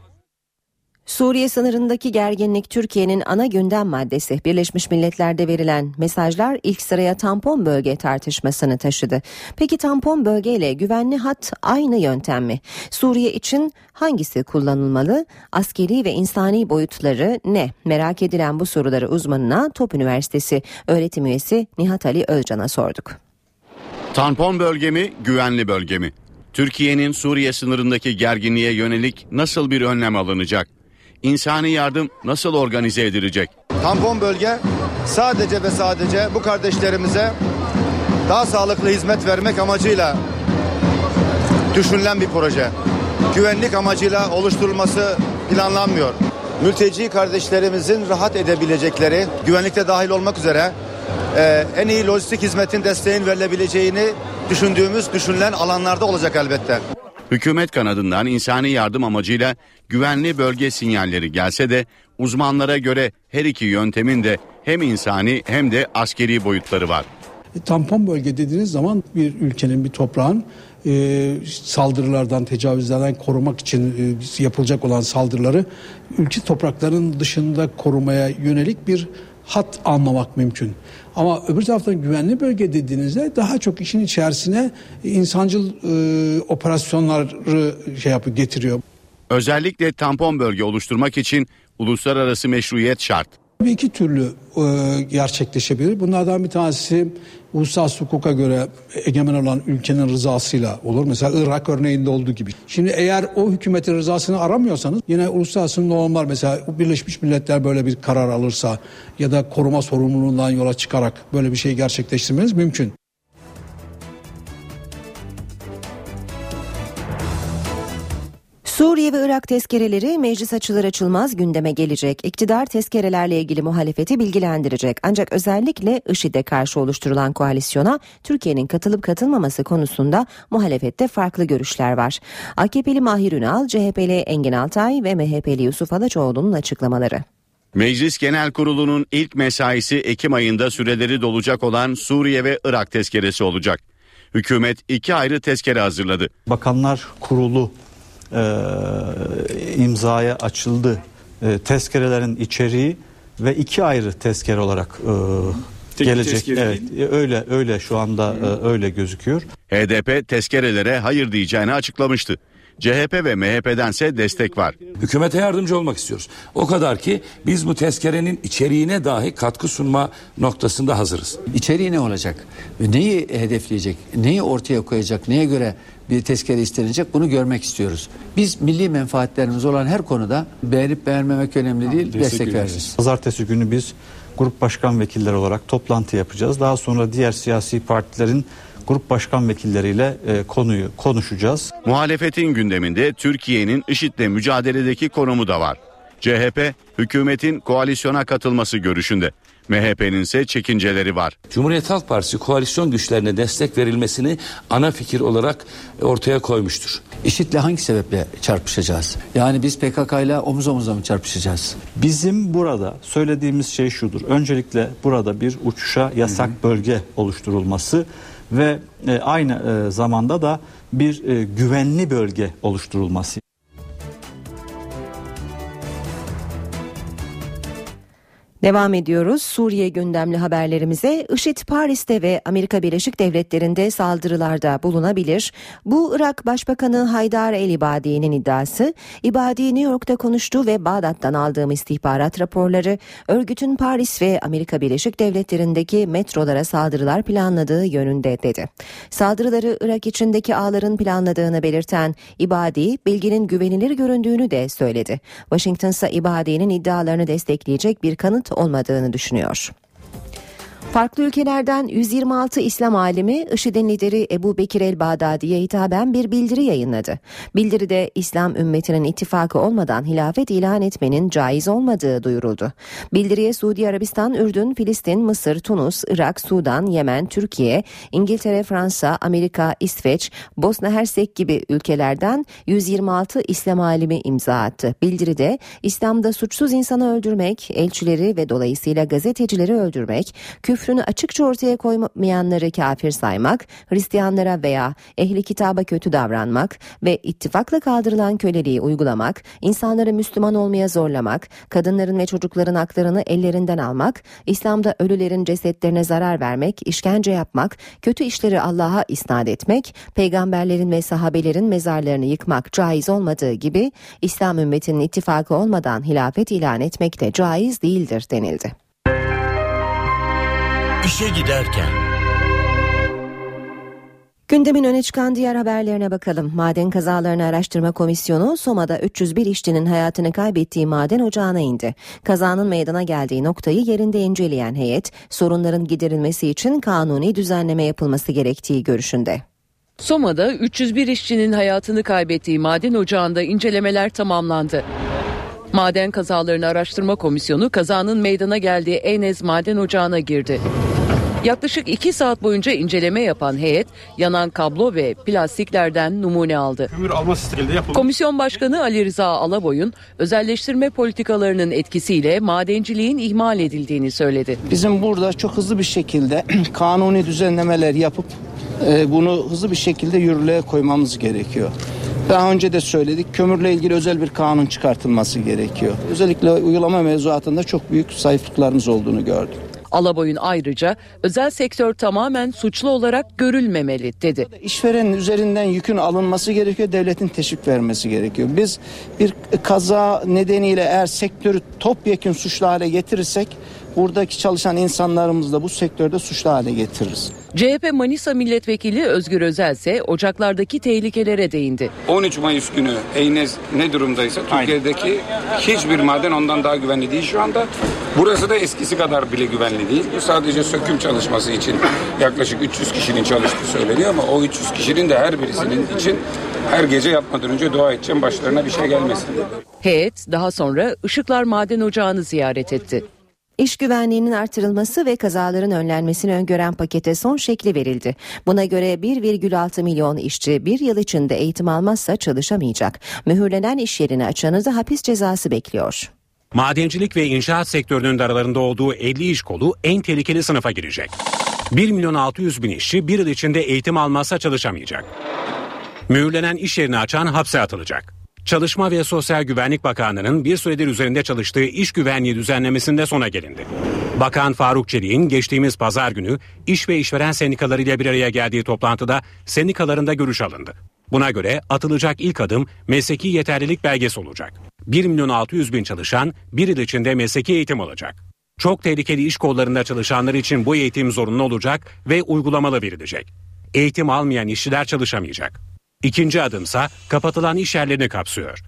Suriye sınırındaki gerginlik Türkiye'nin ana gündem maddesi. Birleşmiş Milletler'de verilen mesajlar ilk sıraya tampon bölge tartışmasını taşıdı. Peki tampon bölgeyle güvenli hat aynı yöntem mi? Suriye için hangisi kullanılmalı? Askeri ve insani boyutları ne? Merak edilen bu soruları uzmanına Top Üniversitesi öğretim üyesi Nihat Ali Özcan'a sorduk. Tampon bölge mi, güvenli bölge mi? Türkiye'nin Suriye sınırındaki gerginliğe yönelik nasıl bir önlem alınacak? İnsani yardım nasıl organize edilecek? Tampon bölge sadece ve sadece bu kardeşlerimize daha sağlıklı hizmet vermek amacıyla düşünülen bir proje. Güvenlik amacıyla oluşturulması planlanmıyor. Mülteci kardeşlerimizin rahat edebilecekleri, güvenlikte dahil olmak üzere e, en iyi lojistik hizmetin desteğin verilebileceğini düşündüğümüz, düşünülen alanlarda olacak elbette. Hükümet kanadından insani yardım amacıyla güvenli bölge sinyalleri gelse de uzmanlara göre her iki yöntemin de hem insani hem de askeri boyutları var. E, tampon bölge dediğiniz zaman bir ülkenin bir toprağın e, saldırılardan, tecavüzlerden korumak için e, yapılacak olan saldırıları ülke topraklarının dışında korumaya yönelik bir hat anlamak mümkün. Ama öbür taraftan güvenli bölge dediğinizde daha çok işin içerisine insancıl e, operasyonları şey yapıyor, getiriyor. Özellikle tampon bölge oluşturmak için uluslararası meşruiyet şart. Bir iki türlü e, gerçekleşebilir. Bunlardan bir tanesi uluslararası hukuka göre egemen olan ülkenin rızasıyla olur. Mesela Irak örneğinde olduğu gibi. Şimdi eğer o hükümetin rızasını aramıyorsanız yine uluslararası normlar mesela Birleşmiş Milletler böyle bir karar alırsa ya da koruma sorumluluğundan yola çıkarak böyle bir şey gerçekleştirmeniz mümkün. Suriye ve Irak tezkereleri meclis açılır açılmaz gündeme gelecek. İktidar tezkerelerle ilgili muhalefeti bilgilendirecek. Ancak özellikle IŞİD'e karşı oluşturulan koalisyona Türkiye'nin katılıp katılmaması konusunda muhalefette farklı görüşler var. AKP'li Mahir Ünal, CHP'li Engin Altay ve MHP'li Yusuf Alaçoğlu'nun açıklamaları. Meclis Genel Kurulu'nun ilk mesaisi Ekim ayında süreleri dolacak olan Suriye ve Irak tezkeresi olacak. Hükümet iki ayrı tezkere hazırladı. Bakanlar Kurulu e, imzaya açıldı. E, tezkerelerin içeriği ve iki ayrı tezkere olarak e, gelecek. Evet, e, öyle öyle şu anda e, öyle gözüküyor. HDP tezkerelere hayır diyeceğini açıklamıştı. CHP ve MHP'dense destek var. Hükümete yardımcı olmak istiyoruz. O kadar ki biz bu tezkerenin içeriğine dahi katkı sunma noktasında hazırız. İçeriği ne olacak? Neyi hedefleyecek? Neyi ortaya koyacak? Neye göre bir tezkere istenecek? Bunu görmek istiyoruz. Biz milli menfaatlerimiz olan her konuda beğenip beğenmemek önemli değil, destek, destek veririz. Pazartesi günü biz grup başkan vekilleri olarak toplantı yapacağız. Daha sonra diğer siyasi partilerin grup başkan vekilleriyle e, konuyu konuşacağız. Muhalefetin gündeminde Türkiye'nin IŞİD'le mücadeledeki konumu da var. CHP hükümetin koalisyona katılması görüşünde. MHP'nin ise çekinceleri var. Cumhuriyet Halk Partisi koalisyon güçlerine destek verilmesini ana fikir olarak ortaya koymuştur. IŞİD'le hangi sebeple çarpışacağız? Yani biz PKK ile omuz omuza mı çarpışacağız? Bizim burada söylediğimiz şey şudur. Öncelikle burada bir uçuşa yasak bölge oluşturulması ve e, aynı e, zamanda da bir e, güvenli bölge oluşturulması. Devam ediyoruz Suriye gündemli haberlerimize. IŞİD Paris'te ve Amerika Birleşik Devletleri'nde saldırılarda bulunabilir. Bu Irak Başbakanı Haydar el-İbadi'nin iddiası. İbadi New York'ta konuştu ve Bağdat'tan aldığım istihbarat raporları örgütün Paris ve Amerika Birleşik Devletleri'ndeki metrolara saldırılar planladığı yönünde dedi. Saldırıları Irak içindeki ağların planladığını belirten İbadi bilginin güvenilir göründüğünü de söyledi. Washington ise İbadi'nin iddialarını destekleyecek bir kanıt olmadığını düşünüyor. Farklı ülkelerden 126 İslam alimi IŞİD'in lideri Ebu Bekir el-Bağdadi'ye hitaben bir bildiri yayınladı. Bildiride İslam ümmetinin ittifakı olmadan hilafet ilan etmenin caiz olmadığı duyuruldu. Bildiriye Suudi Arabistan, Ürdün, Filistin, Mısır, Tunus, Irak, Sudan, Yemen, Türkiye, İngiltere, Fransa, Amerika, İsveç, Bosna Hersek gibi ülkelerden 126 İslam alimi imza attı. Bildiride İslam'da suçsuz insanı öldürmek, elçileri ve dolayısıyla gazetecileri öldürmek, küfrünü açıkça ortaya koymayanları kafir saymak, Hristiyanlara veya ehli kitaba kötü davranmak ve ittifakla kaldırılan köleliği uygulamak, insanları Müslüman olmaya zorlamak, kadınların ve çocukların haklarını ellerinden almak, İslam'da ölülerin cesetlerine zarar vermek, işkence yapmak, kötü işleri Allah'a isnat etmek, peygamberlerin ve sahabelerin mezarlarını yıkmak caiz olmadığı gibi İslam ümmetinin ittifakı olmadan hilafet ilan etmek de caiz değildir denildi. İşe giderken. Gündemin öne çıkan diğer haberlerine bakalım. Maden Kazalarını Araştırma Komisyonu Soma'da 301 işçinin hayatını kaybettiği maden ocağına indi. Kazanın meydana geldiği noktayı yerinde inceleyen heyet sorunların giderilmesi için kanuni düzenleme yapılması gerektiği görüşünde. Soma'da 301 işçinin hayatını kaybettiği maden ocağında incelemeler tamamlandı. Maden Kazalarını Araştırma Komisyonu kazanın meydana geldiği Eynez Maden Ocağı'na girdi. Yaklaşık 2 saat boyunca inceleme yapan heyet yanan kablo ve plastiklerden numune aldı. Kömür alma yapıldı. Komisyon Başkanı Ali Rıza Alaboy'un özelleştirme politikalarının etkisiyle madenciliğin ihmal edildiğini söyledi. Bizim burada çok hızlı bir şekilde kanuni düzenlemeler yapıp e, bunu hızlı bir şekilde yürürlüğe koymamız gerekiyor. Daha önce de söyledik kömürle ilgili özel bir kanun çıkartılması gerekiyor. Özellikle uygulama mevzuatında çok büyük zayıflıklarımız olduğunu gördüm. Alaboy'un ayrıca özel sektör tamamen suçlu olarak görülmemeli dedi. İşverenin üzerinden yükün alınması gerekiyor, devletin teşvik vermesi gerekiyor. Biz bir kaza nedeniyle eğer sektörü topyekun suçlu hale getirirsek buradaki çalışan insanlarımızı da bu sektörde suçlu hale getiririz. CHP Manisa Milletvekili Özgür Özel ise ocaklardaki tehlikelere değindi. 13 Mayıs günü Eynez ne durumdaysa Türkiye'deki hiçbir maden ondan daha güvenli değil şu anda. Burası da eskisi kadar bile güvenli değil. Bu sadece söküm çalışması için yaklaşık 300 kişinin çalıştığı söyleniyor ama o 300 kişinin de her birisinin için her gece yapmadan önce dua edeceğim başlarına bir şey gelmesin dedi. Heyet daha sonra Işıklar Maden Ocağı'nı ziyaret etti. İş güvenliğinin artırılması ve kazaların önlenmesini öngören pakete son şekli verildi. Buna göre 1,6 milyon işçi bir yıl içinde eğitim almazsa çalışamayacak. Mühürlenen iş yerini açanı da hapis cezası bekliyor. Madencilik ve inşaat sektörünün aralarında olduğu 50 iş kolu en tehlikeli sınıfa girecek. 1 milyon 600 bin işçi bir yıl içinde eğitim almazsa çalışamayacak. Mühürlenen iş yerini açan hapse atılacak. Çalışma ve Sosyal Güvenlik Bakanlığı'nın bir süredir üzerinde çalıştığı iş güvenliği düzenlemesinde sona gelindi. Bakan Faruk Çelik'in geçtiğimiz pazar günü iş ve işveren sendikalarıyla bir araya geldiği toplantıda sendikalarında görüş alındı. Buna göre atılacak ilk adım mesleki yeterlilik belgesi olacak. 1 milyon 600 bin çalışan bir yıl içinde mesleki eğitim alacak. Çok tehlikeli iş kollarında çalışanlar için bu eğitim zorunlu olacak ve uygulamalı verilecek. Eğitim almayan işçiler çalışamayacak. İkinci adımsa kapatılan iş yerlerini kapsıyor.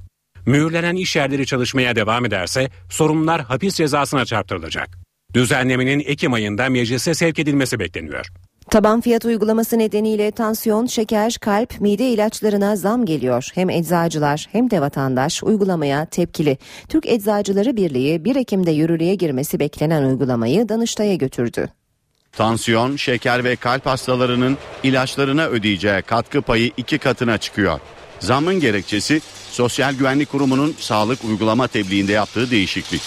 Mühürlenen iş yerleri çalışmaya devam ederse sorumlular hapis cezasına çarptırılacak. Düzenlemenin Ekim ayında meclise sevk edilmesi bekleniyor. Taban fiyat uygulaması nedeniyle tansiyon, şeker, kalp, mide ilaçlarına zam geliyor. Hem eczacılar hem de vatandaş uygulamaya tepkili. Türk Eczacıları Birliği 1 Ekim'de yürürlüğe girmesi beklenen uygulamayı Danıştay'a götürdü. Tansiyon, şeker ve kalp hastalarının ilaçlarına ödeyeceği katkı payı iki katına çıkıyor. Zammın gerekçesi Sosyal Güvenlik Kurumu'nun sağlık uygulama tebliğinde yaptığı değişiklik.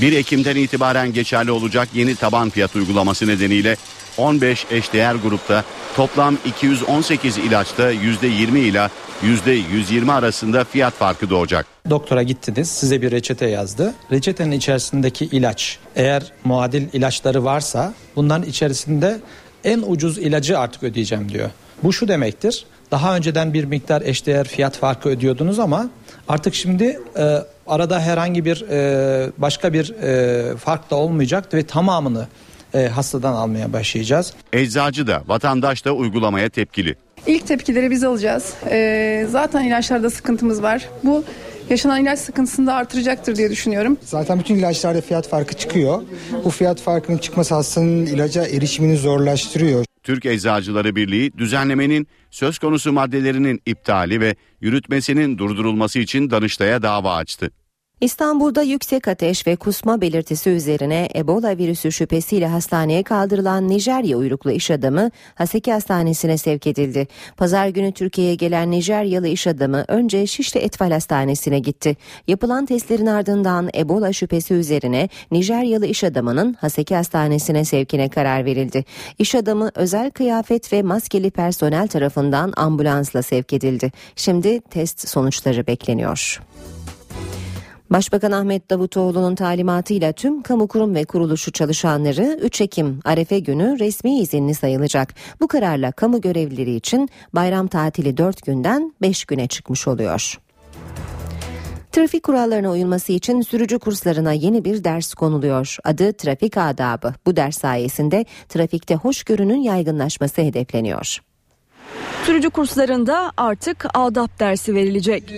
1 Ekim'den itibaren geçerli olacak yeni taban fiyat uygulaması nedeniyle 15 eşdeğer grupta toplam 218 ilaçta %20 ile %120 arasında fiyat farkı doğacak. Doktora gittiniz size bir reçete yazdı. Reçetenin içerisindeki ilaç eğer muadil ilaçları varsa bunların içerisinde en ucuz ilacı artık ödeyeceğim diyor. Bu şu demektir. Daha önceden bir miktar eşdeğer fiyat farkı ödüyordunuz ama artık şimdi e, arada herhangi bir e, başka bir e, fark da olmayacak ve tamamını e, hastadan almaya başlayacağız. Eczacı da vatandaş da uygulamaya tepkili. İlk tepkileri biz alacağız. Ee, zaten ilaçlarda sıkıntımız var. Bu yaşanan ilaç sıkıntısını da artıracaktır diye düşünüyorum. Zaten bütün ilaçlarda fiyat farkı çıkıyor. Bu fiyat farkının çıkması hastanın ilaca erişimini zorlaştırıyor. Türk Eczacıları Birliği düzenlemenin söz konusu maddelerinin iptali ve yürütmesinin durdurulması için Danıştay'a dava açtı. İstanbul'da yüksek ateş ve kusma belirtisi üzerine Ebola virüsü şüphesiyle hastaneye kaldırılan Nijerya uyruklu iş adamı Haseki Hastanesi'ne sevk edildi. Pazar günü Türkiye'ye gelen Nijeryalı iş adamı önce Şişli Etfal Hastanesi'ne gitti. Yapılan testlerin ardından Ebola şüphesi üzerine Nijeryalı iş adamının Haseki Hastanesi'ne sevkine karar verildi. İş adamı özel kıyafet ve maskeli personel tarafından ambulansla sevk edildi. Şimdi test sonuçları bekleniyor. Başbakan Ahmet Davutoğlu'nun talimatıyla tüm kamu kurum ve kuruluşu çalışanları 3 Ekim Arefe günü resmi izinli sayılacak. Bu kararla kamu görevlileri için bayram tatili 4 günden 5 güne çıkmış oluyor. Trafik kurallarına uyulması için sürücü kurslarına yeni bir ders konuluyor. Adı trafik adabı. Bu ders sayesinde trafikte hoşgörünün yaygınlaşması hedefleniyor. Sürücü kurslarında artık adap dersi verilecek.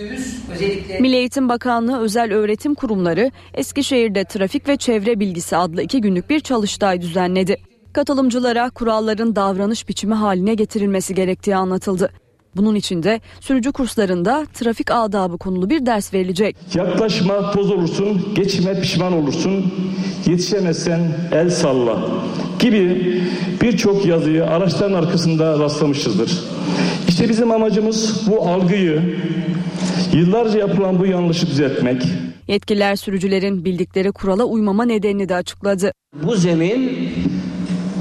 Milli Eğitim Bakanlığı özel öğretim kurumları Eskişehir'de trafik ve çevre bilgisi adlı iki günlük bir çalıştay düzenledi. Katılımcılara kuralların davranış biçimi haline getirilmesi gerektiği anlatıldı. Bunun için de sürücü kurslarında trafik adabı konulu bir ders verilecek. Yaklaşma toz olursun, geçme pişman olursun, yetişemezsen el salla gibi birçok yazıyı araçların arkasında rastlamışızdır. İşte bizim amacımız bu algıyı, yıllarca yapılan bu yanlışı düzeltmek. Yetkililer sürücülerin bildikleri kurala uymama nedenini de açıkladı. Bu zemin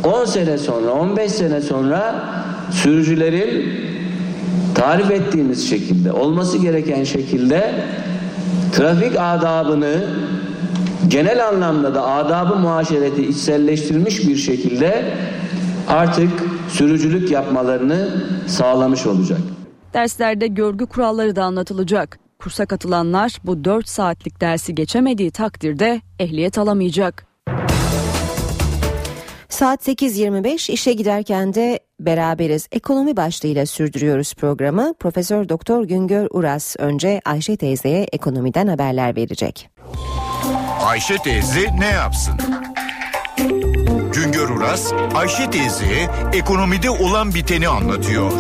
10 sene sonra, 15 sene sonra sürücülerin tarif ettiğimiz şekilde, olması gereken şekilde trafik adabını genel anlamda da adabı muaşereti içselleştirilmiş bir şekilde artık sürücülük yapmalarını sağlamış olacak. Derslerde görgü kuralları da anlatılacak. Kursa katılanlar bu 4 saatlik dersi geçemediği takdirde ehliyet alamayacak. Saat 8.25 işe giderken de beraberiz. Ekonomi başlığıyla sürdürüyoruz programı. Profesör Doktor Güngör Uras önce Ayşe teyzeye ekonomiden haberler verecek. Ayşe teyze ne yapsın? Güngör Uras, Ayşe teyzeye ekonomide olan biteni anlatıyor.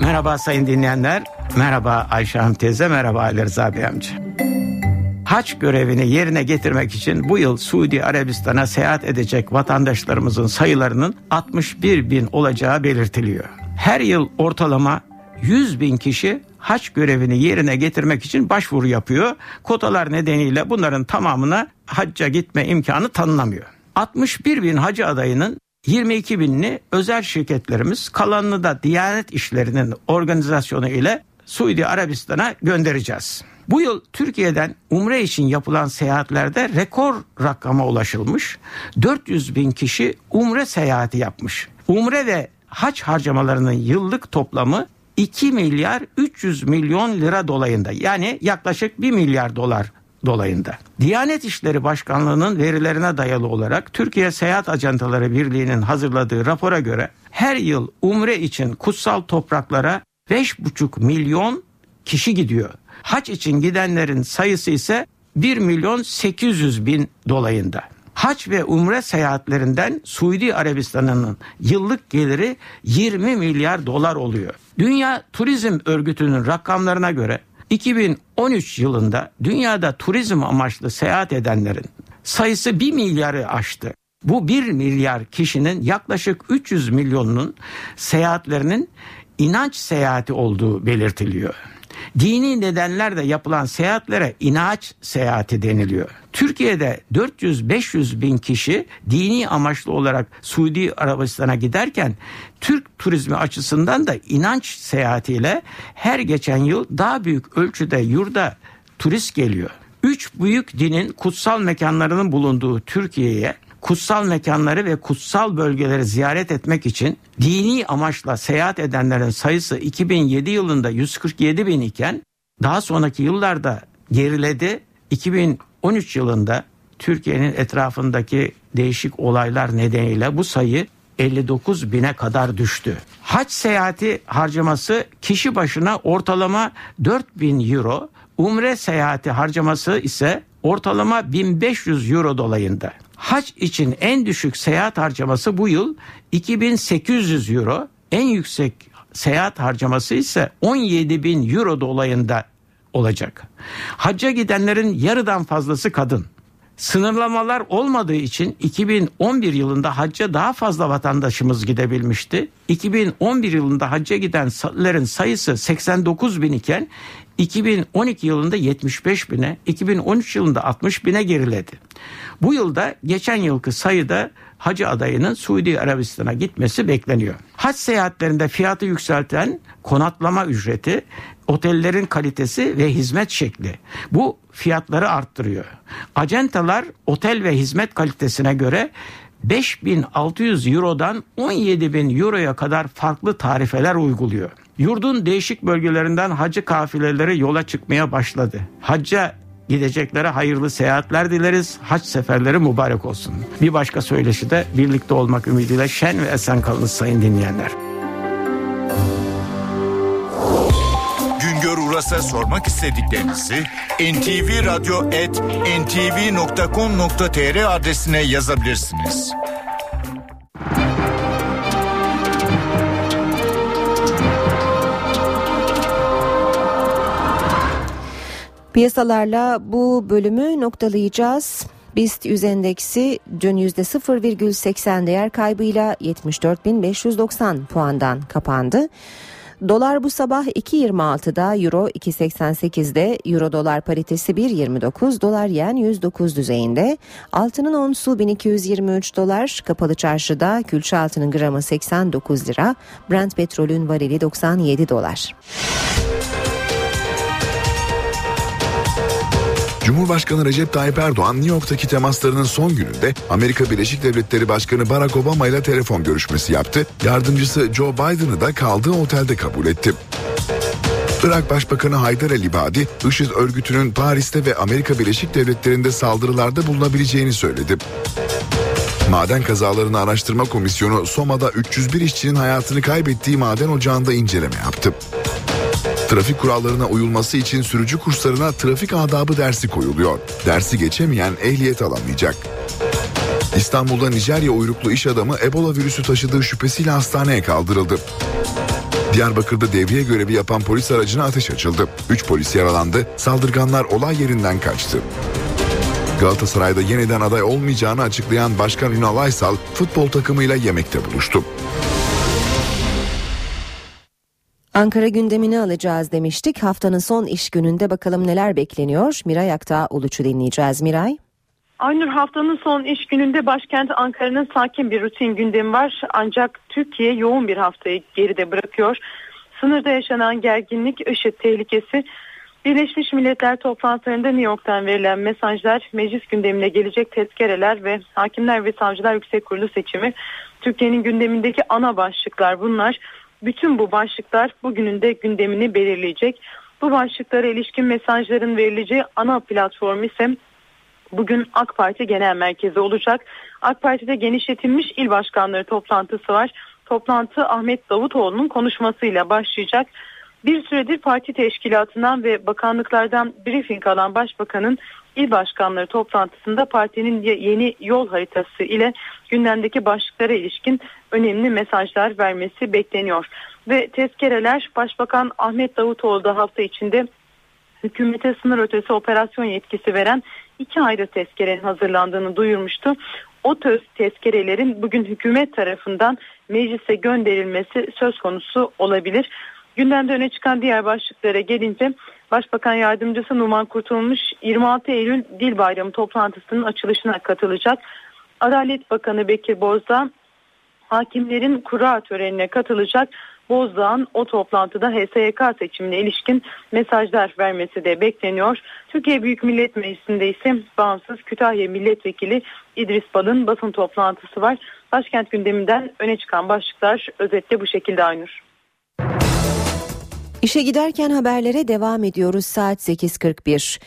Merhaba sayın dinleyenler. Merhaba Ayşe Hanım teyze, merhaba Ali Rıza Bey amca. Haç görevini yerine getirmek için bu yıl Suudi Arabistan'a seyahat edecek vatandaşlarımızın sayılarının 61 bin olacağı belirtiliyor. Her yıl ortalama 100 bin kişi haç görevini yerine getirmek için başvuru yapıyor. Kotalar nedeniyle bunların tamamına hacca gitme imkanı tanınamıyor. 61 bin hacı adayının 22 binini özel şirketlerimiz kalanını da Diyanet İşleri'nin organizasyonu ile Suudi Arabistan'a göndereceğiz. Bu yıl Türkiye'den umre için yapılan seyahatlerde rekor rakama ulaşılmış. 400 bin kişi umre seyahati yapmış. Umre ve haç harcamalarının yıllık toplamı 2 milyar 300 milyon lira dolayında yani yaklaşık 1 milyar dolar dolayında. Diyanet İşleri Başkanlığı'nın verilerine dayalı olarak Türkiye Seyahat Ajantaları Birliği'nin hazırladığı rapora göre her yıl umre için kutsal topraklara 5,5 milyon kişi gidiyor. Haç için gidenlerin sayısı ise 1 milyon 800 bin dolayında. Haç ve umre seyahatlerinden Suudi Arabistan'ın yıllık geliri 20 milyar dolar oluyor. Dünya Turizm Örgütü'nün rakamlarına göre 2013 yılında dünyada turizm amaçlı seyahat edenlerin sayısı 1 milyarı aştı. Bu 1 milyar kişinin yaklaşık 300 milyonunun seyahatlerinin inanç seyahati olduğu belirtiliyor. Dini nedenlerle yapılan seyahatlere inanç seyahati deniliyor. Türkiye'de 400-500 bin kişi dini amaçlı olarak Suudi Arabistan'a giderken Türk turizmi açısından da inanç seyahatiyle her geçen yıl daha büyük ölçüde yurda turist geliyor. Üç büyük dinin kutsal mekanlarının bulunduğu Türkiye'ye kutsal mekanları ve kutsal bölgeleri ziyaret etmek için dini amaçla seyahat edenlerin sayısı 2007 yılında 147 bin iken daha sonraki yıllarda geriledi. 2013 yılında Türkiye'nin etrafındaki değişik olaylar nedeniyle bu sayı 59 bine kadar düştü. Haç seyahati harcaması kişi başına ortalama 4 bin euro, umre seyahati harcaması ise ortalama 1500 euro dolayında. Hac için en düşük seyahat harcaması bu yıl 2800 euro, en yüksek seyahat harcaması ise 17 bin euro dolayında olacak. Hacca gidenlerin yarıdan fazlası kadın. Sınırlamalar olmadığı için 2011 yılında hacca daha fazla vatandaşımız gidebilmişti. 2011 yılında hacca gidenlerin sayısı 89 bin iken 2012 yılında 75 bine, 2013 yılında 60 bine geriledi. Bu yılda geçen yılki sayıda hacı adayının Suudi Arabistan'a gitmesi bekleniyor. Hac seyahatlerinde fiyatı yükselten konaklama ücreti, otellerin kalitesi ve hizmet şekli. Bu fiyatları arttırıyor. Acentalar otel ve hizmet kalitesine göre 5600 Euro'dan 17000 Euro'ya kadar farklı tarifeler uyguluyor. Yurdun değişik bölgelerinden hacı kafileleri yola çıkmaya başladı. Hacca gideceklere hayırlı seyahatler dileriz. Hac seferleri mübarek olsun. Bir başka söyleşi de birlikte olmak ümidiyle şen ve esen kalınız sayın dinleyenler. Güngör Uras'a sormak istediklerinizi ntvradio.ntv.com.tr adresine yazabilirsiniz. Piyasalarla bu bölümü noktalayacağız. BIST 100 endeksi dün %0,80 değer kaybıyla 74.590 puandan kapandı. Dolar bu sabah 2.26'da, Euro 2.88'de, Euro dolar paritesi 1.29, dolar yen 109 düzeyinde. Altının onsu 1223 dolar, kapalı çarşıda külçe altının gramı 89 lira, Brent petrolün varili 97 dolar. Cumhurbaşkanı Recep Tayyip Erdoğan New York'taki temaslarının son gününde Amerika Birleşik Devletleri Başkanı Barack Obama ile telefon görüşmesi yaptı. Yardımcısı Joe Biden'ı da kaldığı otelde kabul etti. Irak Başbakanı Haydar El İbadi, IŞİD örgütünün Paris'te ve Amerika Birleşik Devletleri'nde saldırılarda bulunabileceğini söyledi. Maden Kazalarını Araştırma Komisyonu Soma'da 301 işçinin hayatını kaybettiği maden ocağında inceleme yaptı. Trafik kurallarına uyulması için sürücü kurslarına trafik adabı dersi koyuluyor. Dersi geçemeyen ehliyet alamayacak. İstanbul'da Nijerya uyruklu iş adamı Ebola virüsü taşıdığı şüphesiyle hastaneye kaldırıldı. Diyarbakır'da devriye görevi yapan polis aracına ateş açıldı. 3 polis yaralandı, saldırganlar olay yerinden kaçtı. Galatasaray'da yeniden aday olmayacağını açıklayan Başkan Ünal Aysal futbol takımıyla yemekte buluştu. Ankara gündemini alacağız demiştik. Haftanın son iş gününde bakalım neler bekleniyor. Miray Aktağ Uluç'u dinleyeceğiz. Miray. Aynur haftanın son iş gününde başkent Ankara'nın sakin bir rutin gündemi var. Ancak Türkiye yoğun bir haftayı geride bırakıyor. Sınırda yaşanan gerginlik, IŞİD tehlikesi, Birleşmiş Milletler toplantılarında New York'tan verilen mesajlar, meclis gündemine gelecek tezkereler ve Hakimler ve Savcılar Yüksek Kurulu seçimi Türkiye'nin gündemindeki ana başlıklar bunlar. Bütün bu başlıklar bugünün de gündemini belirleyecek. Bu başlıklara ilişkin mesajların verileceği ana platform ise bugün AK Parti Genel Merkezi olacak. AK Parti'de genişletilmiş il başkanları toplantısı var. Toplantı Ahmet Davutoğlu'nun konuşmasıyla başlayacak. Bir süredir parti teşkilatından ve bakanlıklardan briefing alan başbakanın il başkanları toplantısında partinin yeni yol haritası ile gündemdeki başlıklara ilişkin önemli mesajlar vermesi bekleniyor. Ve tezkereler Başbakan Ahmet Davutoğlu da hafta içinde hükümete sınır ötesi operasyon yetkisi veren iki ayrı tezkerenin hazırlandığını duyurmuştu. O töz tezkerelerin bugün hükümet tarafından meclise gönderilmesi söz konusu olabilir. Gündemde öne çıkan diğer başlıklara gelince Başbakan Yardımcısı Numan Kurtulmuş 26 Eylül Dil Bayramı toplantısının açılışına katılacak. Adalet Bakanı Bekir Bozdağ hakimlerin kura törenine katılacak. Bozdağ'ın o toplantıda HSYK seçimine ilişkin mesajlar vermesi de bekleniyor. Türkiye Büyük Millet Meclisi'nde ise bağımsız Kütahya Milletvekili İdris Bal'ın basın toplantısı var. Başkent gündeminden öne çıkan başlıklar özetle bu şekilde Aynur. İşe giderken haberlere devam ediyoruz saat 8.41.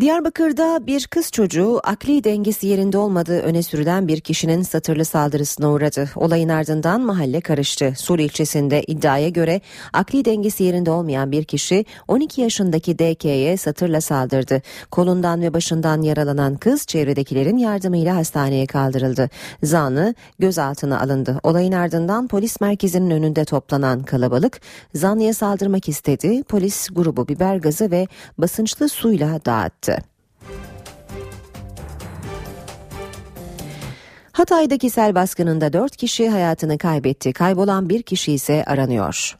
Diyarbakır'da bir kız çocuğu akli dengesi yerinde olmadığı öne sürülen bir kişinin satırlı saldırısına uğradı. Olayın ardından mahalle karıştı. Sur ilçesinde iddiaya göre akli dengesi yerinde olmayan bir kişi 12 yaşındaki DK'ye satırla saldırdı. Kolundan ve başından yaralanan kız çevredekilerin yardımıyla hastaneye kaldırıldı. Zanlı gözaltına alındı. Olayın ardından polis merkezinin önünde toplanan kalabalık zanlıya saldırmak istedi. Polis grubu biber gazı ve basınçlı suyla dağıttı. Hatay'daki sel baskınında 4 kişi hayatını kaybetti. Kaybolan bir kişi ise aranıyor.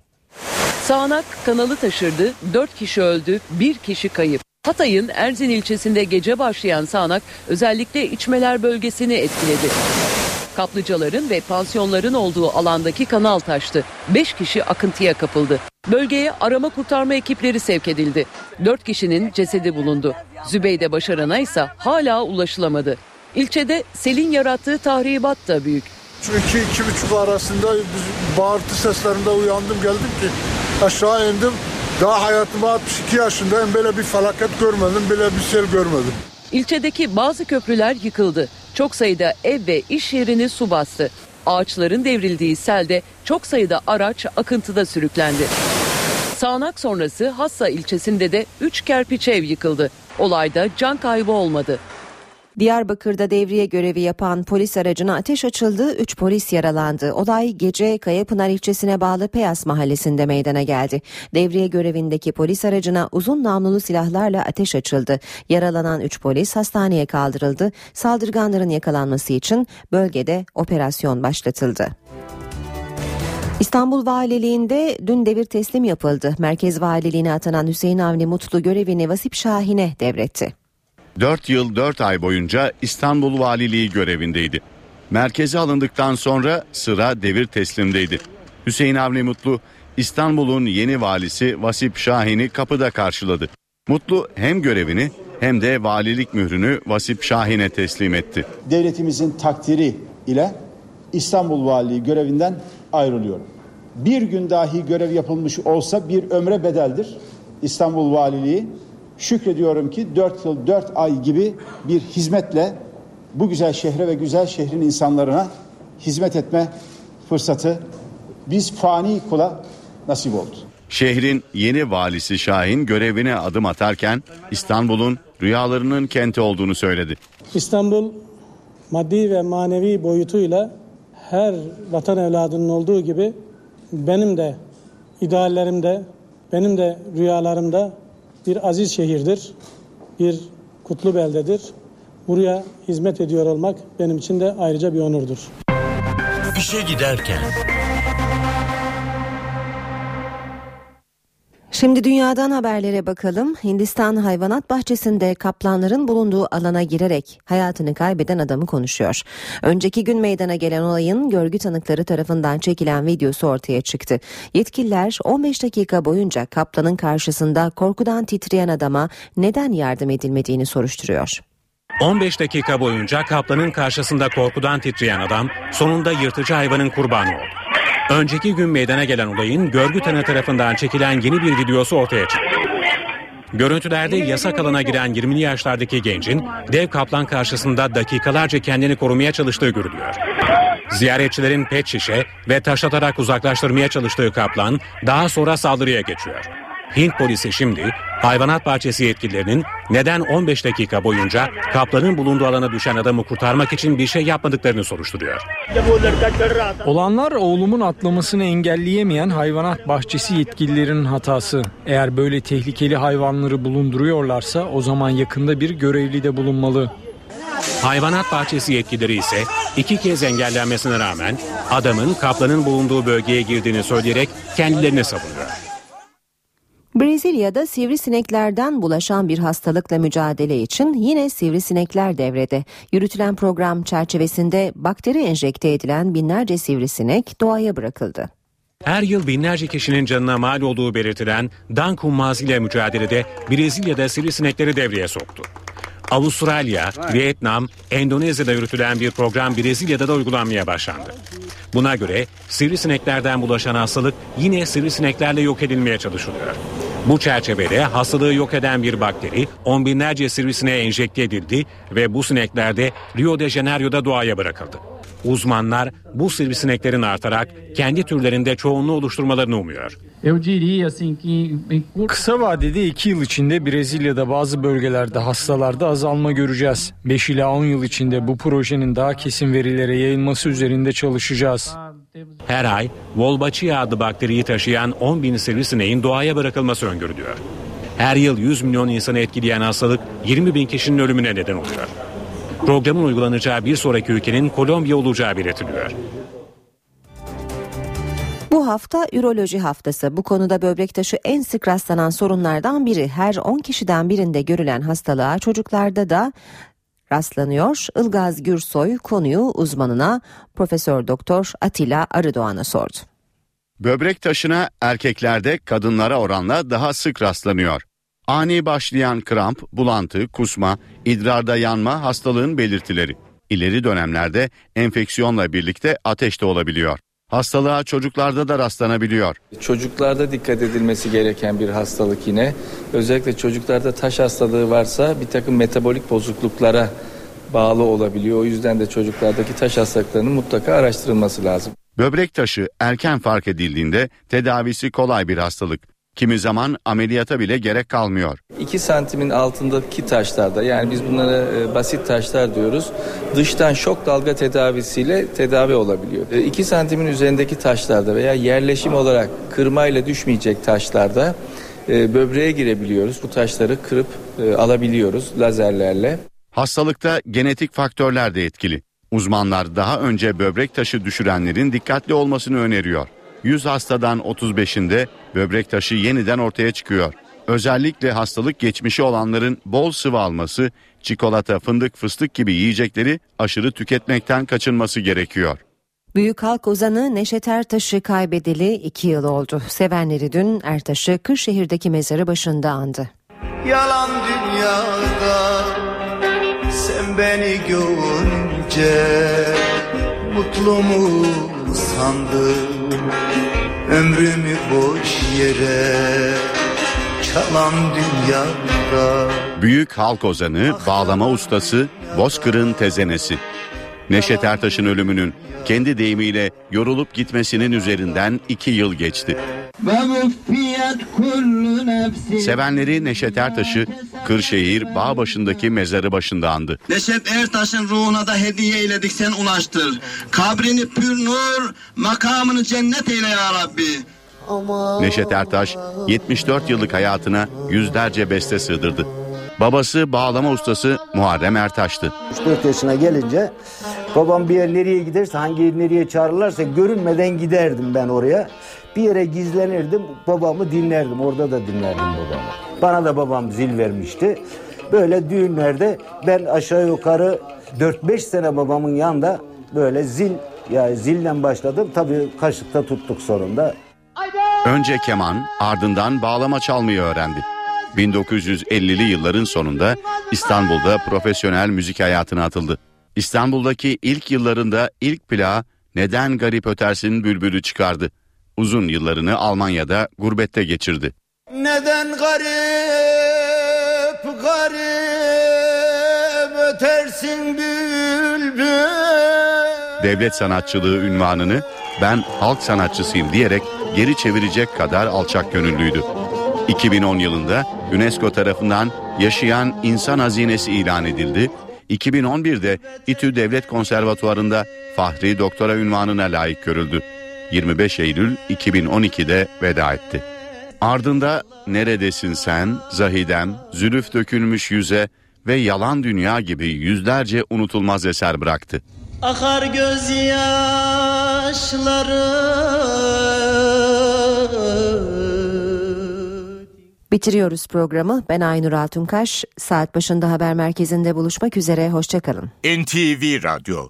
Sağanak kanalı taşırdı, 4 kişi öldü, 1 kişi kayıp. Hatay'ın Erzin ilçesinde gece başlayan sağanak özellikle içmeler bölgesini etkiledi. Kaplıcaların ve pansiyonların olduğu alandaki kanal taştı. 5 kişi akıntıya kapıldı. Bölgeye arama kurtarma ekipleri sevk edildi. 4 kişinin cesedi bulundu. Zübeyde Başaran'a ise hala ulaşılamadı. İlçede selin yarattığı tahribat da büyük. Çünkü iki buçuk arasında bağırtı seslerinde uyandım geldim ki aşağı indim. Daha hayatıma 62 yaşındayım böyle bir felaket görmedim böyle bir sel görmedim. İlçedeki bazı köprüler yıkıldı. Çok sayıda ev ve iş yerini su bastı. Ağaçların devrildiği selde çok sayıda araç akıntıda sürüklendi. Sağnak sonrası Hassa ilçesinde de 3 kerpiç ev yıkıldı. Olayda can kaybı olmadı. Diyarbakır'da devriye görevi yapan polis aracına ateş açıldı. 3 polis yaralandı. Olay gece Kayapınar ilçesine bağlı Peyas mahallesinde meydana geldi. Devriye görevindeki polis aracına uzun namlulu silahlarla ateş açıldı. Yaralanan 3 polis hastaneye kaldırıldı. Saldırganların yakalanması için bölgede operasyon başlatıldı. İstanbul Valiliğinde dün devir teslim yapıldı. Merkez Valiliğine atanan Hüseyin Avni Mutlu görevini Vasip Şahin'e devretti. 4 yıl 4 ay boyunca İstanbul Valiliği görevindeydi. Merkeze alındıktan sonra sıra devir teslimdeydi. Hüseyin Avni Mutlu İstanbul'un yeni valisi Vasip Şahin'i kapıda karşıladı. Mutlu hem görevini hem de valilik mührünü Vasip Şahin'e teslim etti. Devletimizin takdiri ile İstanbul Valiliği görevinden ayrılıyorum. Bir gün dahi görev yapılmış olsa bir ömre bedeldir İstanbul Valiliği. Şükrediyorum ki 4 yıl 4 ay gibi bir hizmetle bu güzel şehre ve güzel şehrin insanlarına hizmet etme fırsatı biz fani kula nasip oldu. Şehrin yeni valisi Şahin görevine adım atarken İstanbul'un rüyalarının kenti olduğunu söyledi. İstanbul maddi ve manevi boyutuyla her vatan evladının olduğu gibi benim de ideallerimde, benim de rüyalarımda bir aziz şehirdir, bir kutlu beldedir. Buraya hizmet ediyor olmak benim için de ayrıca bir onurdur. İşe giderken. Şimdi dünyadan haberlere bakalım. Hindistan hayvanat bahçesinde kaplanların bulunduğu alana girerek hayatını kaybeden adamı konuşuyor. Önceki gün meydana gelen olayın görgü tanıkları tarafından çekilen videosu ortaya çıktı. Yetkililer 15 dakika boyunca kaplanın karşısında korkudan titreyen adama neden yardım edilmediğini soruşturuyor. 15 dakika boyunca kaplanın karşısında korkudan titreyen adam sonunda yırtıcı hayvanın kurbanı oldu. Önceki gün meydana gelen olayın görgü tanığı tarafından çekilen yeni bir videosu ortaya çıktı. Görüntülerde yasak alana giren 20'li yaşlardaki gencin dev kaplan karşısında dakikalarca kendini korumaya çalıştığı görülüyor. Ziyaretçilerin pet şişe ve taş atarak uzaklaştırmaya çalıştığı kaplan daha sonra saldırıya geçiyor. Hint polisi şimdi hayvanat bahçesi yetkililerinin neden 15 dakika boyunca kaplanın bulunduğu alana düşen adamı kurtarmak için bir şey yapmadıklarını soruşturuyor. Olanlar oğlumun atlamasını engelleyemeyen hayvanat bahçesi yetkililerinin hatası. Eğer böyle tehlikeli hayvanları bulunduruyorlarsa o zaman yakında bir görevli de bulunmalı. Hayvanat bahçesi yetkilileri ise iki kez engellenmesine rağmen adamın kaplanın bulunduğu bölgeye girdiğini söyleyerek kendilerini savunuyor. Brezilya'da sivrisineklerden bulaşan bir hastalıkla mücadele için yine sivrisinekler devrede. Yürütülen program çerçevesinde bakteri enjekte edilen binlerce sivrisinek doğaya bırakıldı. Her yıl binlerce kişinin canına mal olduğu belirtilen Dan kumbazı ile mücadelede Brezilya'da sivrisinekleri devreye soktu. Avustralya, Vietnam, Endonezya'da yürütülen bir program Brezilya'da da uygulanmaya başlandı. Buna göre sivrisineklerden bulaşan hastalık yine sivrisineklerle yok edilmeye çalışılıyor. Bu çerçevede hastalığı yok eden bir bakteri on binlerce sivrisineğe enjekte edildi ve bu sinekler de Rio de Janeiro'da doğaya bırakıldı. Uzmanlar bu sivrisineklerin artarak kendi türlerinde çoğunluğu oluşturmalarını umuyor. Kısa vadede 2 yıl içinde Brezilya'da bazı bölgelerde hastalarda azalma göreceğiz. 5 ila 10 yıl içinde bu projenin daha kesin verilere yayılması üzerinde çalışacağız. Her ay Wolbachia adlı bakteriyi taşıyan 10 bin sivrisineğin doğaya bırakılması öngörülüyor. Her yıl 100 milyon insanı etkileyen hastalık 20 bin kişinin ölümüne neden oluyor. Programın uygulanacağı bir sonraki ülkenin Kolombiya olacağı belirtiliyor. Bu hafta üroloji haftası. Bu konuda böbrek taşı en sık rastlanan sorunlardan biri. Her 10 kişiden birinde görülen hastalığa çocuklarda da rastlanıyor. Ilgaz Gürsoy konuyu uzmanına Profesör Doktor Atilla Arıdoğan'a sordu. Böbrek taşına erkeklerde kadınlara oranla daha sık rastlanıyor. Ani başlayan kramp, bulantı, kusma, idrarda yanma hastalığın belirtileri. İleri dönemlerde enfeksiyonla birlikte ateş de olabiliyor. Hastalığa çocuklarda da rastlanabiliyor. Çocuklarda dikkat edilmesi gereken bir hastalık yine. Özellikle çocuklarda taş hastalığı varsa bir takım metabolik bozukluklara bağlı olabiliyor. O yüzden de çocuklardaki taş hastalıklarının mutlaka araştırılması lazım. Böbrek taşı erken fark edildiğinde tedavisi kolay bir hastalık. Kimi zaman ameliyata bile gerek kalmıyor. 2 santimin altındaki taşlarda yani biz bunlara e, basit taşlar diyoruz. Dıştan şok dalga tedavisiyle tedavi olabiliyor. 2 santimin üzerindeki taşlarda veya yerleşim olarak kırmayla düşmeyecek taşlarda e, böbreğe girebiliyoruz. Bu taşları kırıp e, alabiliyoruz lazerlerle. Hastalıkta genetik faktörler de etkili. Uzmanlar daha önce böbrek taşı düşürenlerin dikkatli olmasını öneriyor. 100 hastadan 35'inde böbrek taşı yeniden ortaya çıkıyor. Özellikle hastalık geçmişi olanların bol sıvı alması, çikolata, fındık, fıstık gibi yiyecekleri aşırı tüketmekten kaçınması gerekiyor. Büyük halk ozanı Neşet Ertaş'ı kaybedeli iki yıl oldu. Sevenleri dün Ertaş'ı Kırşehir'deki mezarı başında andı. Yalan dünyada sen beni görünce mutlu mu sandın ömrümü boş yere çalan dünyada Büyük halk ozanı, bağlama ustası, Bozkır'ın tezenesi. Neşet Ertaş'ın ölümünün kendi deyimiyle yorulup gitmesinin üzerinden iki yıl geçti. nefsin Sevenleri Neşet Ertaş'ı Kırşehir bağ başındaki mezarı başında andı. Neşet Ertaş'ın ruhuna da hediye eyledik sen ulaştır. Kabrini pür nur, makamını cennet eyle ya Rabbi. Neşet Ertaş 74 yıllık hayatına yüzlerce beste sığdırdı. Babası bağlama ustası Muharrem Ertaş'tı. 4 yaşına gelince babam bir yer nereye giderse hangi yer nereye çağırırlarsa görünmeden giderdim ben oraya. Bir yere gizlenirdim babamı dinlerdim orada da dinlerdim babamı. Bana da babam zil vermişti. Böyle düğünlerde ben aşağı yukarı 4-5 sene babamın yanında böyle zil yani zilden başladım. Tabii kaşıkta tuttuk sonunda. Önce keman ardından bağlama çalmayı öğrendi. 1950'li yılların sonunda İstanbul'da profesyonel müzik hayatına atıldı. İstanbul'daki ilk yıllarında ilk plağı Neden Garip Ötersin Bülbülü çıkardı. Uzun yıllarını Almanya'da gurbette geçirdi. Neden garip garip ötersin bülbül Devlet sanatçılığı ünvanını ben halk sanatçısıyım diyerek geri çevirecek kadar alçak gönüllüydü. 2010 yılında UNESCO tarafından yaşayan insan hazinesi ilan edildi. 2011'de İTÜ Devlet Konservatuvarı'nda Fahri Doktora ünvanına layık görüldü. 25 Eylül 2012'de veda etti. Ardında Neredesin Sen, Zahidem, Zülüf Dökülmüş Yüze ve Yalan Dünya gibi yüzlerce unutulmaz eser bıraktı. Akar gözyaşları Bitiriyoruz programı. Ben Aynur Altunkaş. Saat başında haber merkezinde buluşmak üzere. Hoşçakalın. NTV Radyo